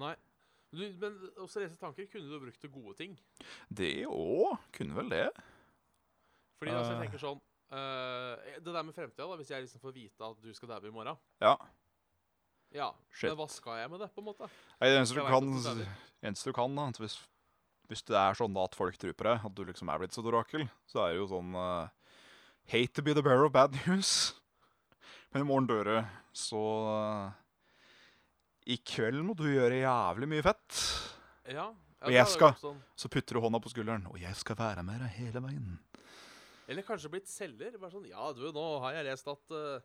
Nei. Du, men også lese tanker kunne du brukt til gode ting. Det òg kunne vel det. Fordi altså, jeg Eh. tenker sånn uh, Det der med fremtida, da, hvis jeg liksom får vite at du skal daue i morgen Ja. Ja, Shit. men hva skal jeg med det, på en måte? Nei, Det eneste du kan, eneste du kan da, at hvis, hvis det er sånn da at folk tror på deg, at du liksom er blitt så et orakel, så er det jo sånn uh, Hate to be the bearer of bad news. Men i morgen dør du, så eh, I kveld må du gjøre jævlig mye fett. Ja, Og jeg skal- Sånn. Så putter du hånda på skulderen, og jeg skal være med deg hele veien. Eller kanskje blitt selger. Bare sånn Ja, du, nå har jeg lest at uh,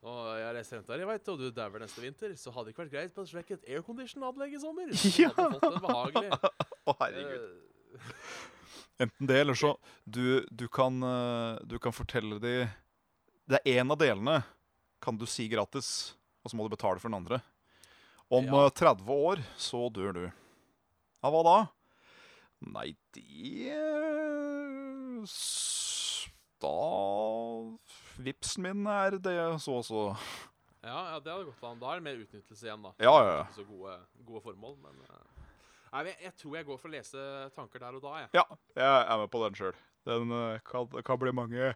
Nå har jeg lest renta her, jeg veit, og du dauer neste vinter. Så hadde det ikke vært greit på et slekket et aircondition-anlegg i sommer. Så Ja. hadde fått en behagelig Å, herregud. eh, Enten det, eller så du, du, kan, uh, du kan fortelle de Det er én av delene kan du si gratis, og så må du betale for den andre. Om Ja. eh, 30 år så dør du. Ja, hva da? Nei, det eh, Da Vipsen min er det så og så. ja, ja, det hadde gått an. Da er det mer utnyttelse igjen, da. Ja, ja, ja. Så gode, gode formål, men eh, Nei, jeg, jeg tror jeg går for å lese tanker der og da, jeg. Ja, jeg er med på den sjøl. Den eh, kan, kan bli mange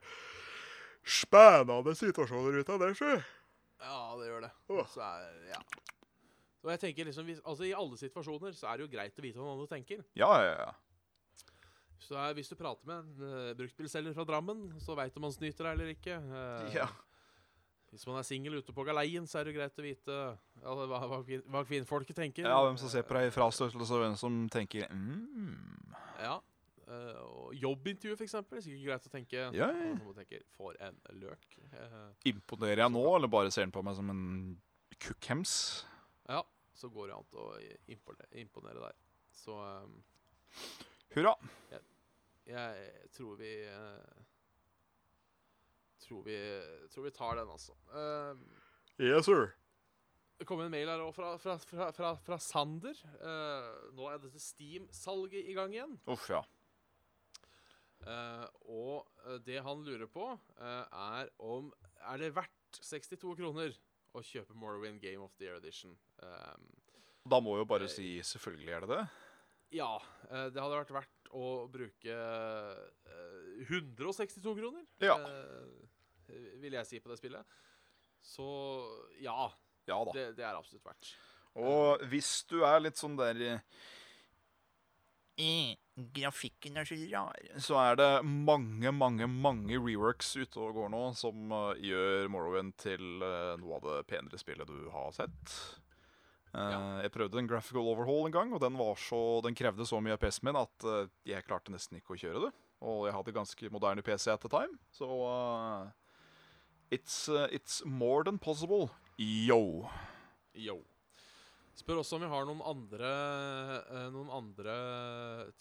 spennende situasjoner ut av det, sjø. Ja, det gjør det. Så er, ja. Og jeg tenker liksom, hvis, altså I alle situasjoner så er det jo greit å vite hva noen andre tenker. Ja, ja, ja. Så er, Hvis du prater med en uh, bruktbilselger fra Drammen, så veit du om han snyter deg eller ikke. Eh, Ja. Hvis man er singel ute på galeien, så er det jo greit å vite ja, hva, hva, kvin- hva kvinnfolket tenker. Ja, hvem som ser på deg i frastøtelse, og hvem som tenker mm. Ja. eh, og jobbintervju, er Sikkert greit å tenke. Ja, ja. Noen som tenker, For en løk. Eh, Imponerer jeg nå, eller bare ser han på meg som en kukkhems? Ja, så går det an å imponere, imponere der. Så um, Hurra. jeg tror vi uh, tror vi, tror vi tar den, altså. Ehm, Yes, sir. Det kom en mail her også fra, fra, fra, fra, fra Sander. Uh, nå er dette Steam-salget i gang igjen. Uff, ja. Uh, og det han lurer på, uh, er om Er det verdt 62 kroner å kjøpe Morrowind Game of the Year Edition? Um, Da må jo bare si selvfølgelig er det det. ja, eh, det hadde vært verdt å bruke eh, 162 kroner, Ja. eh, vil jeg si, på det spillet. Så ja, Ja da. det, det er absolutt verdt. Og hvis du er litt sånn der eh, Eh, grafikken er så rar. Så er det mange, mange, mange reworks ute og går nå som uh, gjør Morrowind til uh, noe av det penere spillet du har sett. Uh, Ja. Jeg prøvde en graphical overhaul en gang, og den, var så, den krevde så mye av PC-en min at jeg klarte nesten ikke å kjøre det. Og jeg hadde ganske moderne PC at the time, så it's, it's more than possible. Yo. Yo. Spør også om vi har noen andre, eh, noen andre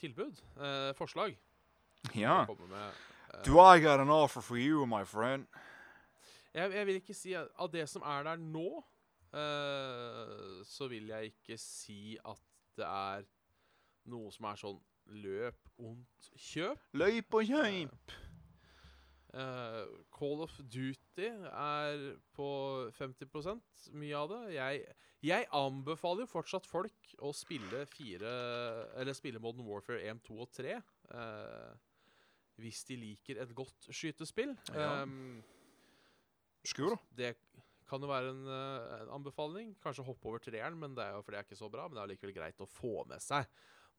tilbud. eh, forslag. Ja. med, eh, Do I got an offer for you, my friend? jeg, jeg vil ikke si Av det som er der nå, eh, så vil jeg ikke si at det er noe som er sånn løp, ondt, kjøp. Løyp og kjøp. Eh, Call of Duty er på 50 mye av det. Jeg, jeg anbefaler jo fortsatt folk å spille fire Eller spille Modern Warfare 1, 2 og 3. Uh, hvis de liker et godt skytespill. Ja. Um, Skur, det kan jo være en, eh, en anbefaling. Kanskje hoppe over treeren, men det er jo fordi det er ikke så bra. Men det er likevel greit å få med seg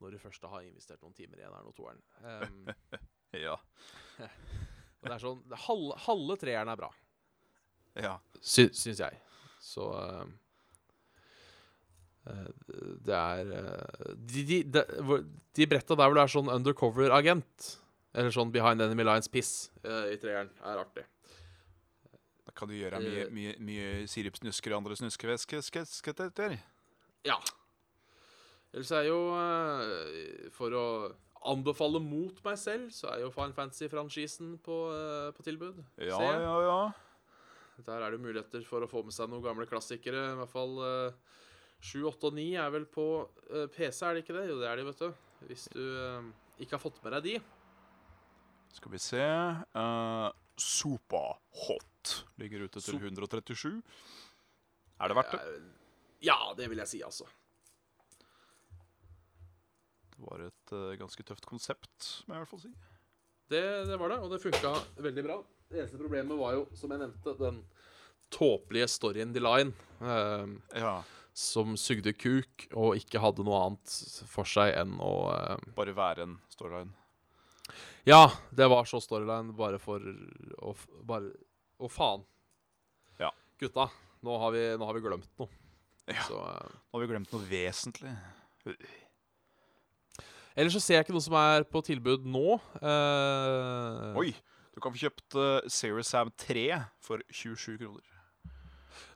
når du først har investert noen timer i eneren og toeren. Um, Ja. og det er sånn, halve, halve treeren er bra, ja. sy, syns jeg. Så eh, det er eh, De, de, de, de bretta der hvor det er sånn undercover-agent, eller sånn behind enemy lines-piss uh, i treeren, er artig. Da kan du gjøre mye, mye, mye sirupsnusker og andre snuskevæsker. Ja. Ellers er jo For å anbefale mot meg selv, så er jo Final Fantasy-franchisen på, eh, på tilbud. Ja, ja, ja. Der er det muligheter for å få med seg noen gamle klassikere. I hvert fall uh, 7, 8 og 9 er vel på eh, PC, er det ikke det? Jo, det er de, vet du. Hvis du eh, ikke har fått med deg de. Skal vi se uh, Superhot ligger ute til 137. Er det verdt det? Ja, det vil jeg si, altså. Var et eh, ganske tøft konsept, må jeg i hvert fall si. Det, det var det, og det funka veldig bra. Det eneste problemet var jo, som jeg nevnte, den tåpelige storyen The Line. eh, Ja, som sugde kuk og ikke hadde noe annet for seg enn å eh, Bare være en storyline. Ja, det var så storyline bare for å Bare Å, faen. Ja. Gutta, nå har vi, nå har vi glemt noe. Ja. Så, eh, Nå har vi glemt noe vesentlig. Ellers så ser jeg ikke noe som er på tilbud nå. Uh, Oi! Du kan få kjøpt uh, Serious Sam 3 for 27 kroner.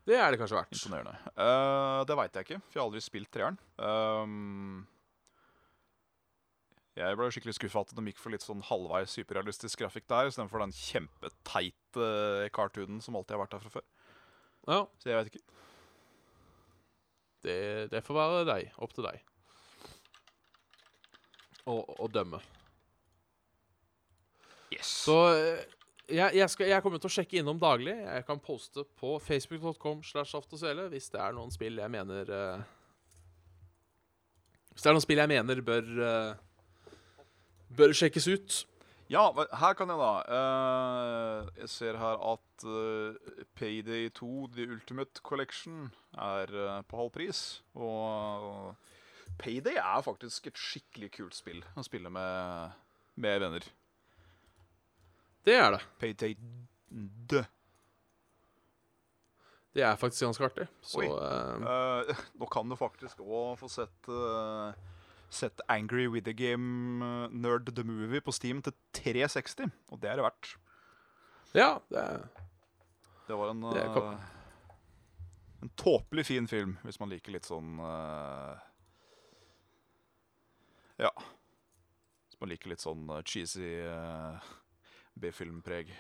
Det er det kanskje verdt. Imponerende. Uh, det veit jeg ikke, for jeg har aldri spilt treeren. Um, jeg ble skikkelig skuffa at de gikk for litt sånn halvveis hyperrealistisk grafikk der, istedenfor den kjempeteite cartoonen som alltid har vært der fra før. Ja, Så jeg veit ikke. det, det får være deg. Opp til deg. Å å dømme. Yes. Så eh, jeg, jeg, skal, jeg kommer til å sjekke innom daglig. Jeg kan poste på facebook.com slash Saft hvis det er noen spill jeg mener uh, Hvis det er noen spill jeg mener bør uh, Bør sjekkes ut. Ja, her kan jeg da Uh, Jeg ser her at uh, Payday 2, The Ultimate Collection, er uh, på halv pris. Og Payday er faktisk et skikkelig kult spill å spille med, med venner. Det er det. Payday D. Det er faktisk ganske artig. Så uh, Eh, nå kan du faktisk òg få sett uh, Sett Angry With The Game Nerd The Movie på Steam til 360. Og det er det verdt. ja, det er Det var en Det En tåpelig fin film, hvis man liker litt sånn Ja. som man liker litt sånn eh, cheesy uh, B-filmpreg.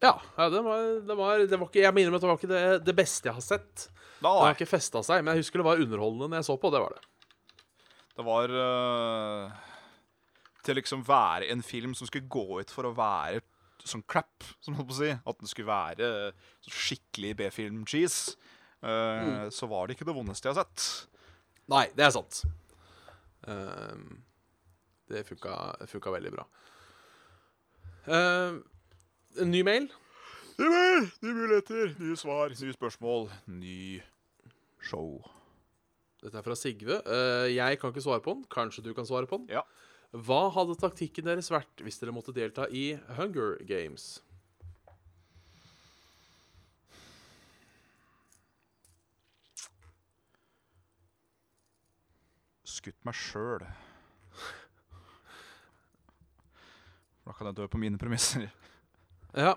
Ja, ja det, var, det, var, det var ikke Jeg minner meg at det var ikke det, det beste jeg har sett. Det Nei, har ikke festa seg, men jeg husker det var underholdende når jeg så på. Det var det. det var uh, Til liksom være en film som skulle gå ut for å være sånn crap, som man holdt på å si. At den skulle være skikkelig B-film-cheese. eh, Så var det ikke det vondeste jeg har sett. Nei, det er sant. Ehm, det funka, funka veldig bra. Ehm, en ny mail. Nye muligheter, nye svar, nye spørsmål, ny show. Dette er fra Sigve. Eh, jeg kan ikke svare på den. Kanskje du kan svare på den? Ja. Hva hadde taktikken deres vært hvis dere måtte delta i Hunger Games? Skutt meg sjøl. Da kan jeg dø på mine premisser. Ja.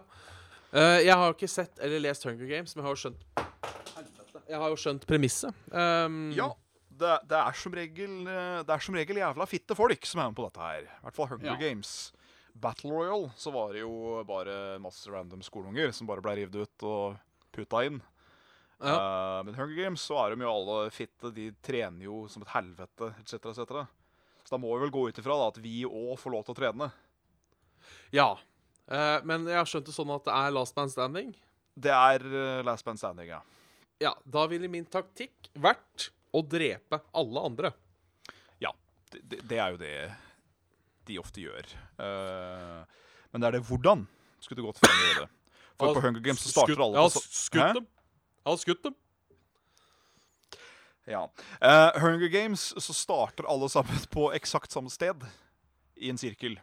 Uh, jeg har ikke sett eller lest Hunger Games, men jeg har jo skjønt Jeg har jo skjønt premisset. Um, Ja, det, det, er som regel, eh, det er som regel jævla fitte folk som er med på dette her. I hvert fall Hunger Ja. Games. Battle Royal så var det jo bare masse random skoleunger som bare ble revet ut og putta inn. Ja. Uh, men Hunger Games så er de jo alle fitte. De trener jo som et helvete, etc., etc. Så da må vi vel gå ut ifra da, at vi òg får lov til å trene. Ja. Uh, men jeg har skjønt det sånn at det er last man standing. Det er uh, Last Man Standing, ja. Ja, da ville min taktikk vært å drepe alle andre. Ja, det, det- er jo det de ofte gjør. Uh, men det er det hvordan skulle du gått frem i det. For på Hunger Games så starter alle på ja, skutt dem. Jeg har skutt dem. Ja. Uh, Hunger Games så starter alle sammen på eksakt samme sted i en sirkel.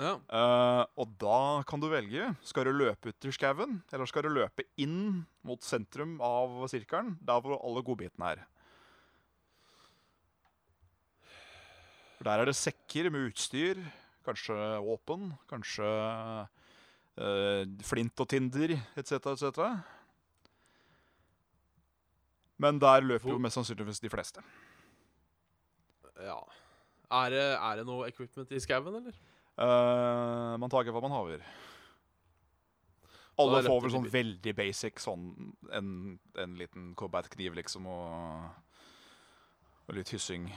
Ja. Uh, og da kan du velge. Skal du løpe ut i skauen, eller skal du løpe inn mot sentrum av sirkelen, der hvor alle godbitene er? For Der er det sekker med utstyr, kanskje våpen, kanskje uh, flint og tinder, etc., etc. Men der løper jo mest sannsynligvis de fleste. ja. Er det, er det noe equipment i skauen, eller? Uh, man ikke hva man haver. Alle får vel sånn veldig basic sånn en, en liten combat-kniv, liksom, og, og litt hyssing.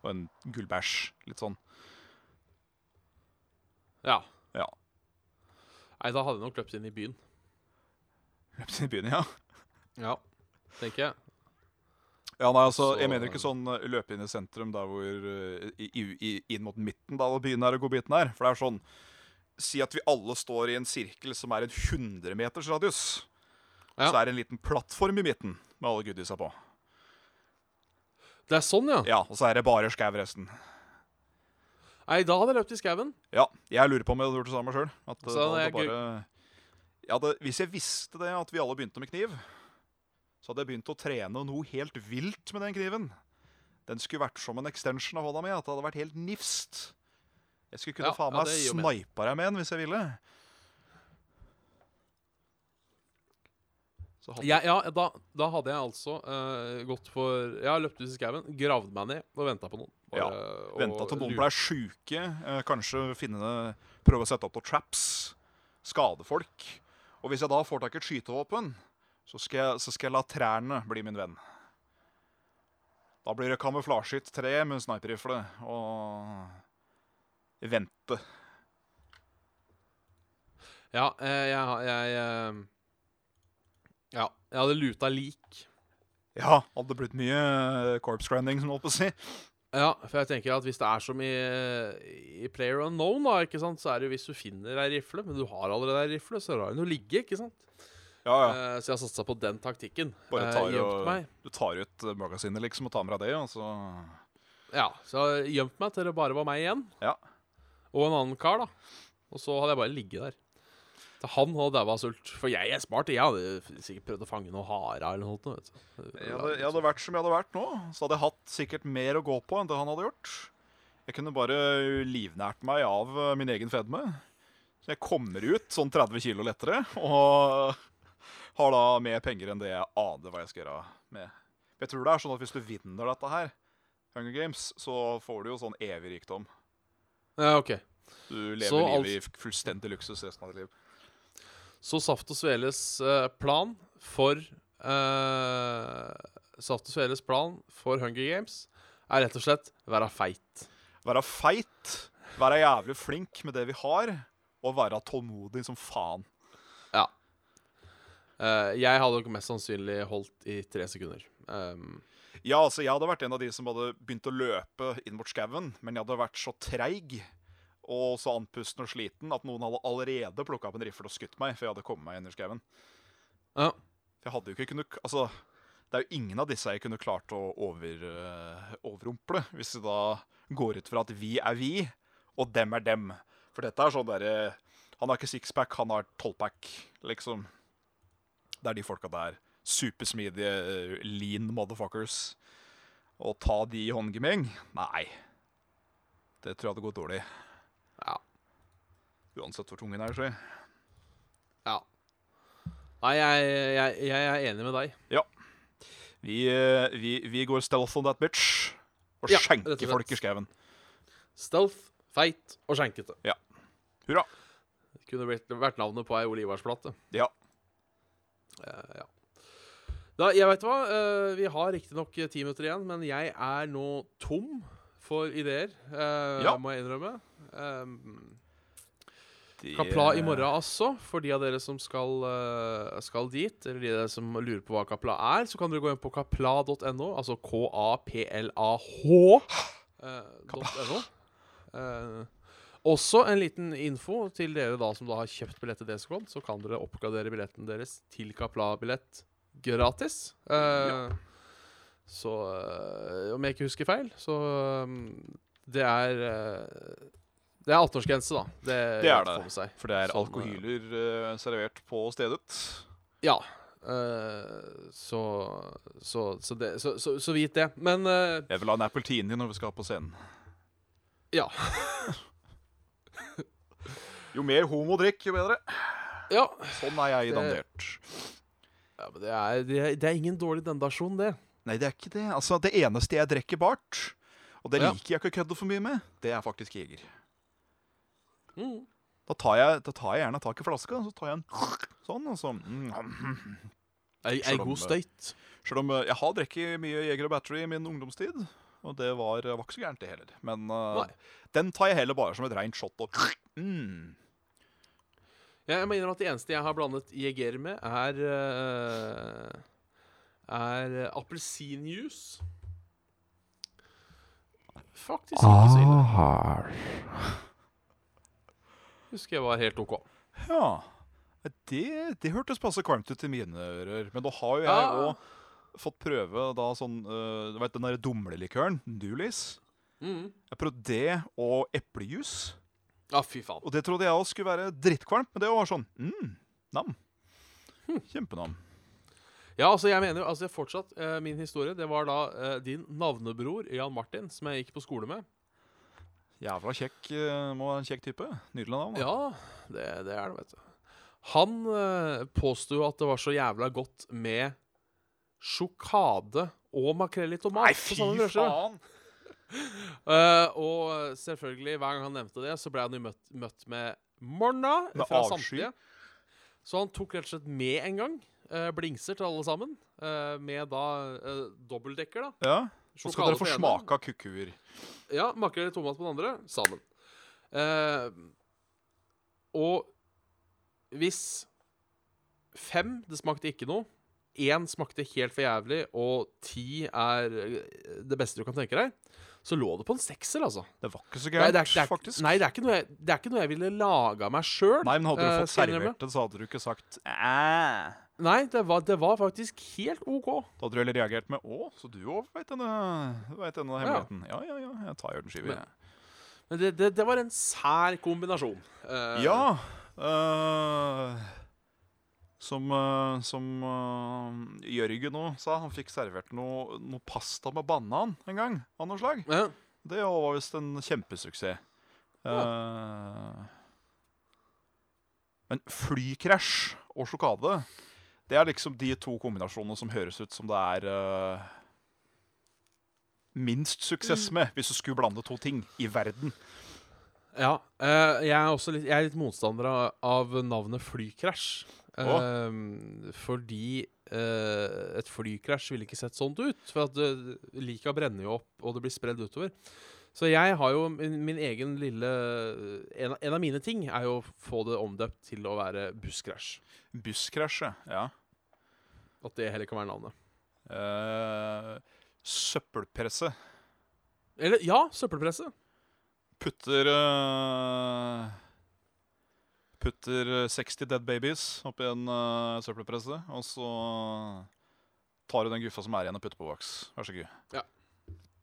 Og en gullbæsj. Litt sånn. Ja. Ja. Nei, da hadde jeg nok løpt inn i byen. Løpt inn i byen, ja. Ja. Tenker jeg. Ja, nei, altså, Så- Jeg mener ikke sånn eh, løpe inn i sentrum der hvor eh, i, i, inn mot midten, da hvor byen er og godbiten er. For det er sånn Si at vi alle står i en sirkel som er en 100 meters radius. Ja. Så er det en liten plattform i midten med alle goodiesa på. Det er sånn, ja. Ja, Og så er det bare skau resten. Nei, da hadde jeg løpt i skauen. Ja, jeg lurer på om jeg hadde gjort det samme sjøl. Bare... jeg hvis jeg visste det, at vi alle begynte med kniv, så hadde jeg begynt å trene noe helt vilt med den kniven. Den skulle vært som en extension av hånda mi. At det hadde vært helt nifst. Jeg skulle kunne Ja, faen meg ja, snipa deg med den hvis jeg ville. Jeg, ja, da, da hadde jeg altså uh, gått for Jeg har løpt ut i skauen, gravd meg ned og venta på noen. Ja, Venta til noen ble sjuke. Uh, kanskje finne prøve å sette opp noen traps. Skade folk. Og hvis jeg da får tak i et skytevåpen, så skal, jeg, så skal jeg la trærne bli min venn. Da blir det kamuflasjehytt tre med sniperrifle og vente. Ja, jeg, jeg, jeg eh, Ja, jeg hadde luta lik. Ja, hadde blitt mye corpse grinding, som holdt på å si. Ja, for jeg tenker at hvis det er som i, i Player Unknown, da, ikke sant, så er det jo hvis du finner ei rifle, men du har allerede ei rifle, så lar den jo ligge, ikke sant? Ja, ja. Eh, så jeg har satsa på den taktikken. Bare Eh, tar, jo, du tar ut magasinet liksom og tar med deg det, og så Ja, så jeg har gjemt meg til det bare var meg igjen. Ja. Og en annen kar, da. Og så hadde jeg bare ligget der. Til han hadde daua av sult. For jeg er smart. Jeg hadde sikkert prøvd å fange noe hare eller noe. Vet du. Jeg hadde, jeg hadde vært som jeg hadde vært nå, så hadde jeg hatt sikkert mer å gå på enn det han hadde gjort. Jeg kunne bare livnært meg av min egen fedme. Så jeg kommer ut sånn 30 kilo lettere, og har da mer penger enn det jeg aner hva jeg skal gjøre med. Jeg tror det er sånn at hvis du vinner dette her, Hunger Games, så får du jo sånn evig rikdom. Ja, ok. Du lever Så livet i fullstendig luksus resten av ditt liv. Så Saft og Sveles eh, plan for uh, Saft og Sveles plan for Hunger Games er rett og slett være feit. Være feit, være jævlig flink med det vi har, og være tålmodig som faen. Eh, jeg hadde nok mest sannsynlig holdt i tre sekunder. Um, Ja, altså, jeg hadde vært en av de som hadde begynt å løpe inn mot skauen, men jeg hadde vært så treig og så andpusten og sliten at noen hadde allerede plukka opp en rifle og skutt meg før jeg hadde kommet meg inn i skauen. ja. Jeg hadde jo ikke kunnet Altså, det er jo ingen av disse jeg kunne klart å over, uh, overrumple, hvis det da går ut fra at vi er vi, og dem er dem. For dette er sånn derre Han har ikke sixpack, han har tolvpack, liksom. Det er de folka der. Supersmidige øh, lean motherfuckers. Å ta de i håndgemeng? Nei. Det tror jeg hadde gått dårlig. Ja. Uansett hvor tung den er, så. ja. Nei, jeg, jeg, jeg er enig med deg. Vi, øh, vi, vi går stealth on that bitch. Og Ja, skjenker folk i skauen. Stealth, feit og skjenkete. Ja. Hurra. Det kunne vært navnet på ei Olivarsplate. Ja. Eh, ja. Da, jeg vet hva, eh, Vi har riktignok ti minutter igjen, men jeg er nå tom for ideer, eh, Ja. må jeg innrømme. Um, Kapla i morgen altså. For de av dere som skal, eh, skal dit, eller de av dere som lurer på hva Kapla er, så kan dere gå inn på kapla.no, altså K-A-P-L-A-H. Uh. Eh, også en liten info til dere da som da har kjøpt billett til Desicon, så kan dere oppgradere billetten deres til Kapla-billett gratis. Eh, Så uh, om jeg ikke husker feil, så um, det er uh, Det er 18-årsgrense, da. Det, Det er det. Seg. For det er Sånn, alkohyler servert på stedet. Ja. så, så, så, det, så, så, vit det. Men Jeg vil ha en appeltini når vi skal på scenen. ja. Jo mer homodrikk, jo bedre. ja. Sånn er jeg dandert. ja men det er, det, er, det er ingen dårlig dandasjon, det. Nei, det er ikke det. Altså, Det eneste jeg drikker bart, og det liker jeg ikke å kødde for mye med, det er faktisk Jeger. Mm. Da tar jeg, da tar jeg gjerne tak i flaska, så tar jeg en sånn, og så mm. Ei, ei god støyt. Selv om eh, jeg har drukket mye Jeger og Battery i min ungdomstid, og det var, var ikke så gærent, det heller. Men uh, den tar jeg heller bare som et reint shot. Og, mm. Jeg må innrømme at det eneste jeg har blandet jeger med, er uh, Er appelsinjuice. Faktisk ikke så ille. Husker jeg var helt OK. Ja. Det, det hørtes passe kvalmt ut i mine ører. Men da har jo jeg Ja. òg fått prøve da sånn uh, Du vet den derre dumlelikøren? Dulis. Mm. Jeg prøvde det og eplejus. Ja, fy faen. Og det trodde jeg også skulle være drittkvalmt, men det var sånn mm, nam. Kjempenam. Ja, altså jeg mener jo altså fortsatt eh, Min historie det var da eh, din navnebror Jan Martin, som jeg gikk på skole med. Jævla kjekk. eh, Må være en kjekk type. Nydelig navn. da. Ja, det, det er det, vet du. Han eh, påsto at det var så jævla godt med sjokade og makrell i tomat. Nei, fy faen! Eh, og selvfølgelig, hver gang han nevnte det, så ble han jo møtt, møtt med 'morna' Med fra avsky. samtlige. Så han tok rett og slett med en gang Uh, blingser til alle sammen. Uh, med da uh, dobbeltdekker, da. Ja, Så skal dere få smake av kukkuer. Ja, makrell i tomat på den andre, sammen. Og hvis fem, det smakte ikke noe, én smakte helt for jævlig, og ti er det beste du kan tenke deg, så lå det på en sekser, altså. Det var ikke så gærent, faktisk. Nei, det er, ikke noe jeg, det er ikke noe jeg ville laga meg sjøl. Nei, men hadde du eh, fått servert det, så hadde du ikke sagt Æ. Nei, det var, det var faktisk helt OK. Da hadde du heller reagert med Å, så du òg veit denne, vet denne hemmeligheten. Ja, ja, ja. Jeg tar jo den skive, Men- jeg. Men det, det, det var en sær kombinasjon. Uh, Ja. øh, som øh, som uh, Jørgen nå sa, han fikk servert noe, noe pasta med banan en gang. Av noe slag. ja. Det var visst en kjempesuksess. Eh, men flykrasj og sjokade, det er liksom de to kombinasjonene som høres ut som det er uh, minst suksess Mm. med, hvis du skulle blande to ting i verden. Ja. eh, jeg, er også litt, jeg er litt motstander av, av navnet flykrasj. Eh, fordi uh, et flykrasj ville ikke sett sånt ut. For at uh, lika brenner jo opp, og det blir spredd utover. Så jeg har jo min, min egen lille en, av- en av mine ting er jo å få det omdøpt til å være busskrasj. Busskrasjet, ja. At det heller kan være navnet. Uh, søppelpresse. Eller ja, søppelpresse. Putter eh, Putter 60 dead babies oppi en uh, søppelpresse, og så tar du den guffa som er igjen, og putter på voks. Vær så god.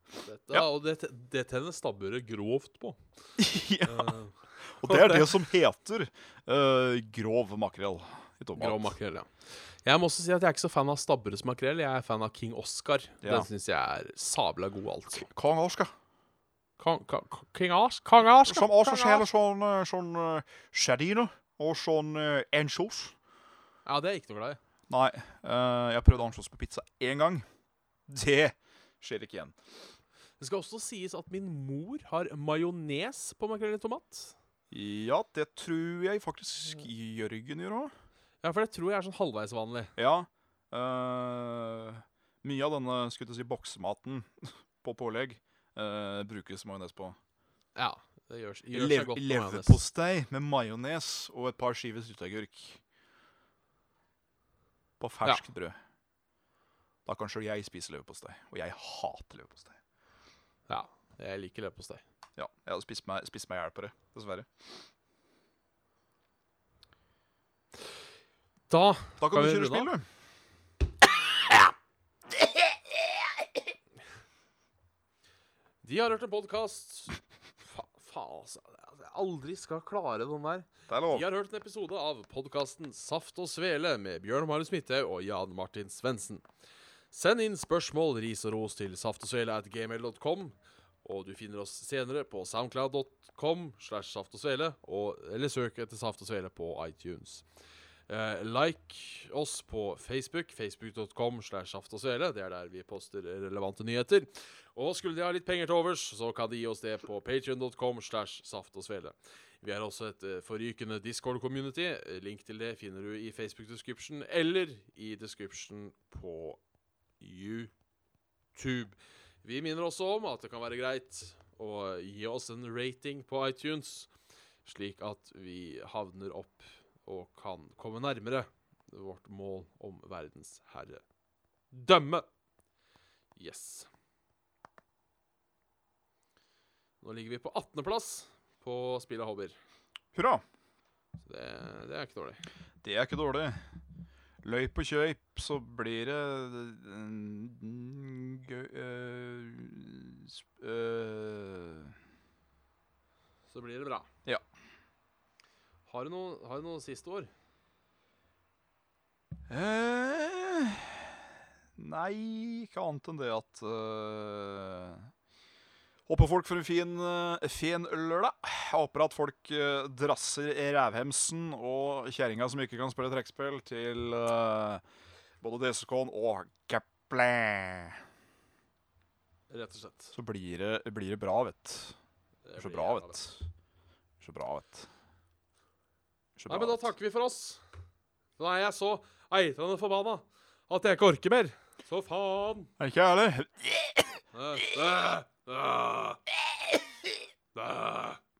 Dette, Ja. Og det, det tenner stabburet grovt på. ja. Uh, Og det er det som heter uh, grov makrell i tomat. grov makrell, ja. Jeg må også si at jeg er ikke så fan av stabburets makrell. Jeg er fan av King Oscar. Ja. Den syns jeg er sabla god, altså. Kong Oscar. Kong, King Os Kong Oscar. Som også selger sånn, eh, sånn uh, sardiner og sånn uh, ansjos. Ja, det er ikke noe glad i. Nei, Uh, jeg prøvde ansjos på pizza én gang. Det skjer ikke igjen. Det skal også sies at min mor har majones på makrell i tomat. Ja, det tror jeg faktisk Jørgen gjør òg. Ja, for det tror jeg er sånn halvveis vanlig. Ja. Uh, mye av denne skulle jeg si, boksematen på pålegg eh, brukes majones på. Ja. Det gjør, gjør seg godt med majones. leverpostei med majones og et par skiver sylteagurk. På ferskt brød. Da kan sjøl jeg spise leverpostei. Og jeg hater leverpostei. Ja, jeg liker leverpostei. Ja, jeg hadde spist meg, i hjel på det, dessverre. Da Da kan kan du kjøre spill, du. De har hørt en podkast Fa altså. Jeg aldri skal klare den der. Det er lov. De har hørt en episode av podkasten Saft og Svele med Bjørn Marius Midthaug og Jan Martin Svendsen. Send inn spørsmål, ris og ros til saftogsvele.gmail.com. Og du finner oss senere på soundcloud.com slash saft og svele, eller søk etter Saft og Svele på iTunes. Eh, like oss på Facebook, facebook.com slash saft og svele. Det er der vi poster relevante nyheter. Og skulle de ha litt penger til overs, så kan de gi oss det på patrion.com slash saft og svele. Vi har også et eh, forrykende Discord-community. Link til det finner du i Facebook-description eller i description på YouTube. Vi minner også om at det kan være greit å gi oss en rating på iTunes, slik at vi havner opp og kan komme nærmere vårt mål om verdens herre. Dømme! Yes. Nå ligger vi på 18.-plass på spill av hobbyer. Hurra. Så det, det er ikke dårlig. Det er ikke dårlig. Løyp og kjøyp, så blir det mm, gøy øh, øh, Så blir det bra. Har du noe, har du noe siste ord? eh, Nei, ikke annet enn det at øh, Håper folk får en fin, øh, fin lørdag. Håper at folk øh, drasser rævhemsen og kjerringa som ikke kan spille trekkspill, til øh, både DSK-en og Gaple. Rett og slett. Så blir det, blir det bra, vet du. Så bra, vet du. Så bra, vet du. Nei, men da takker vi for oss. Nå er jeg så eitrende forbanna at jeg ikke orker mer. Så faen. Er ikke jeg heller?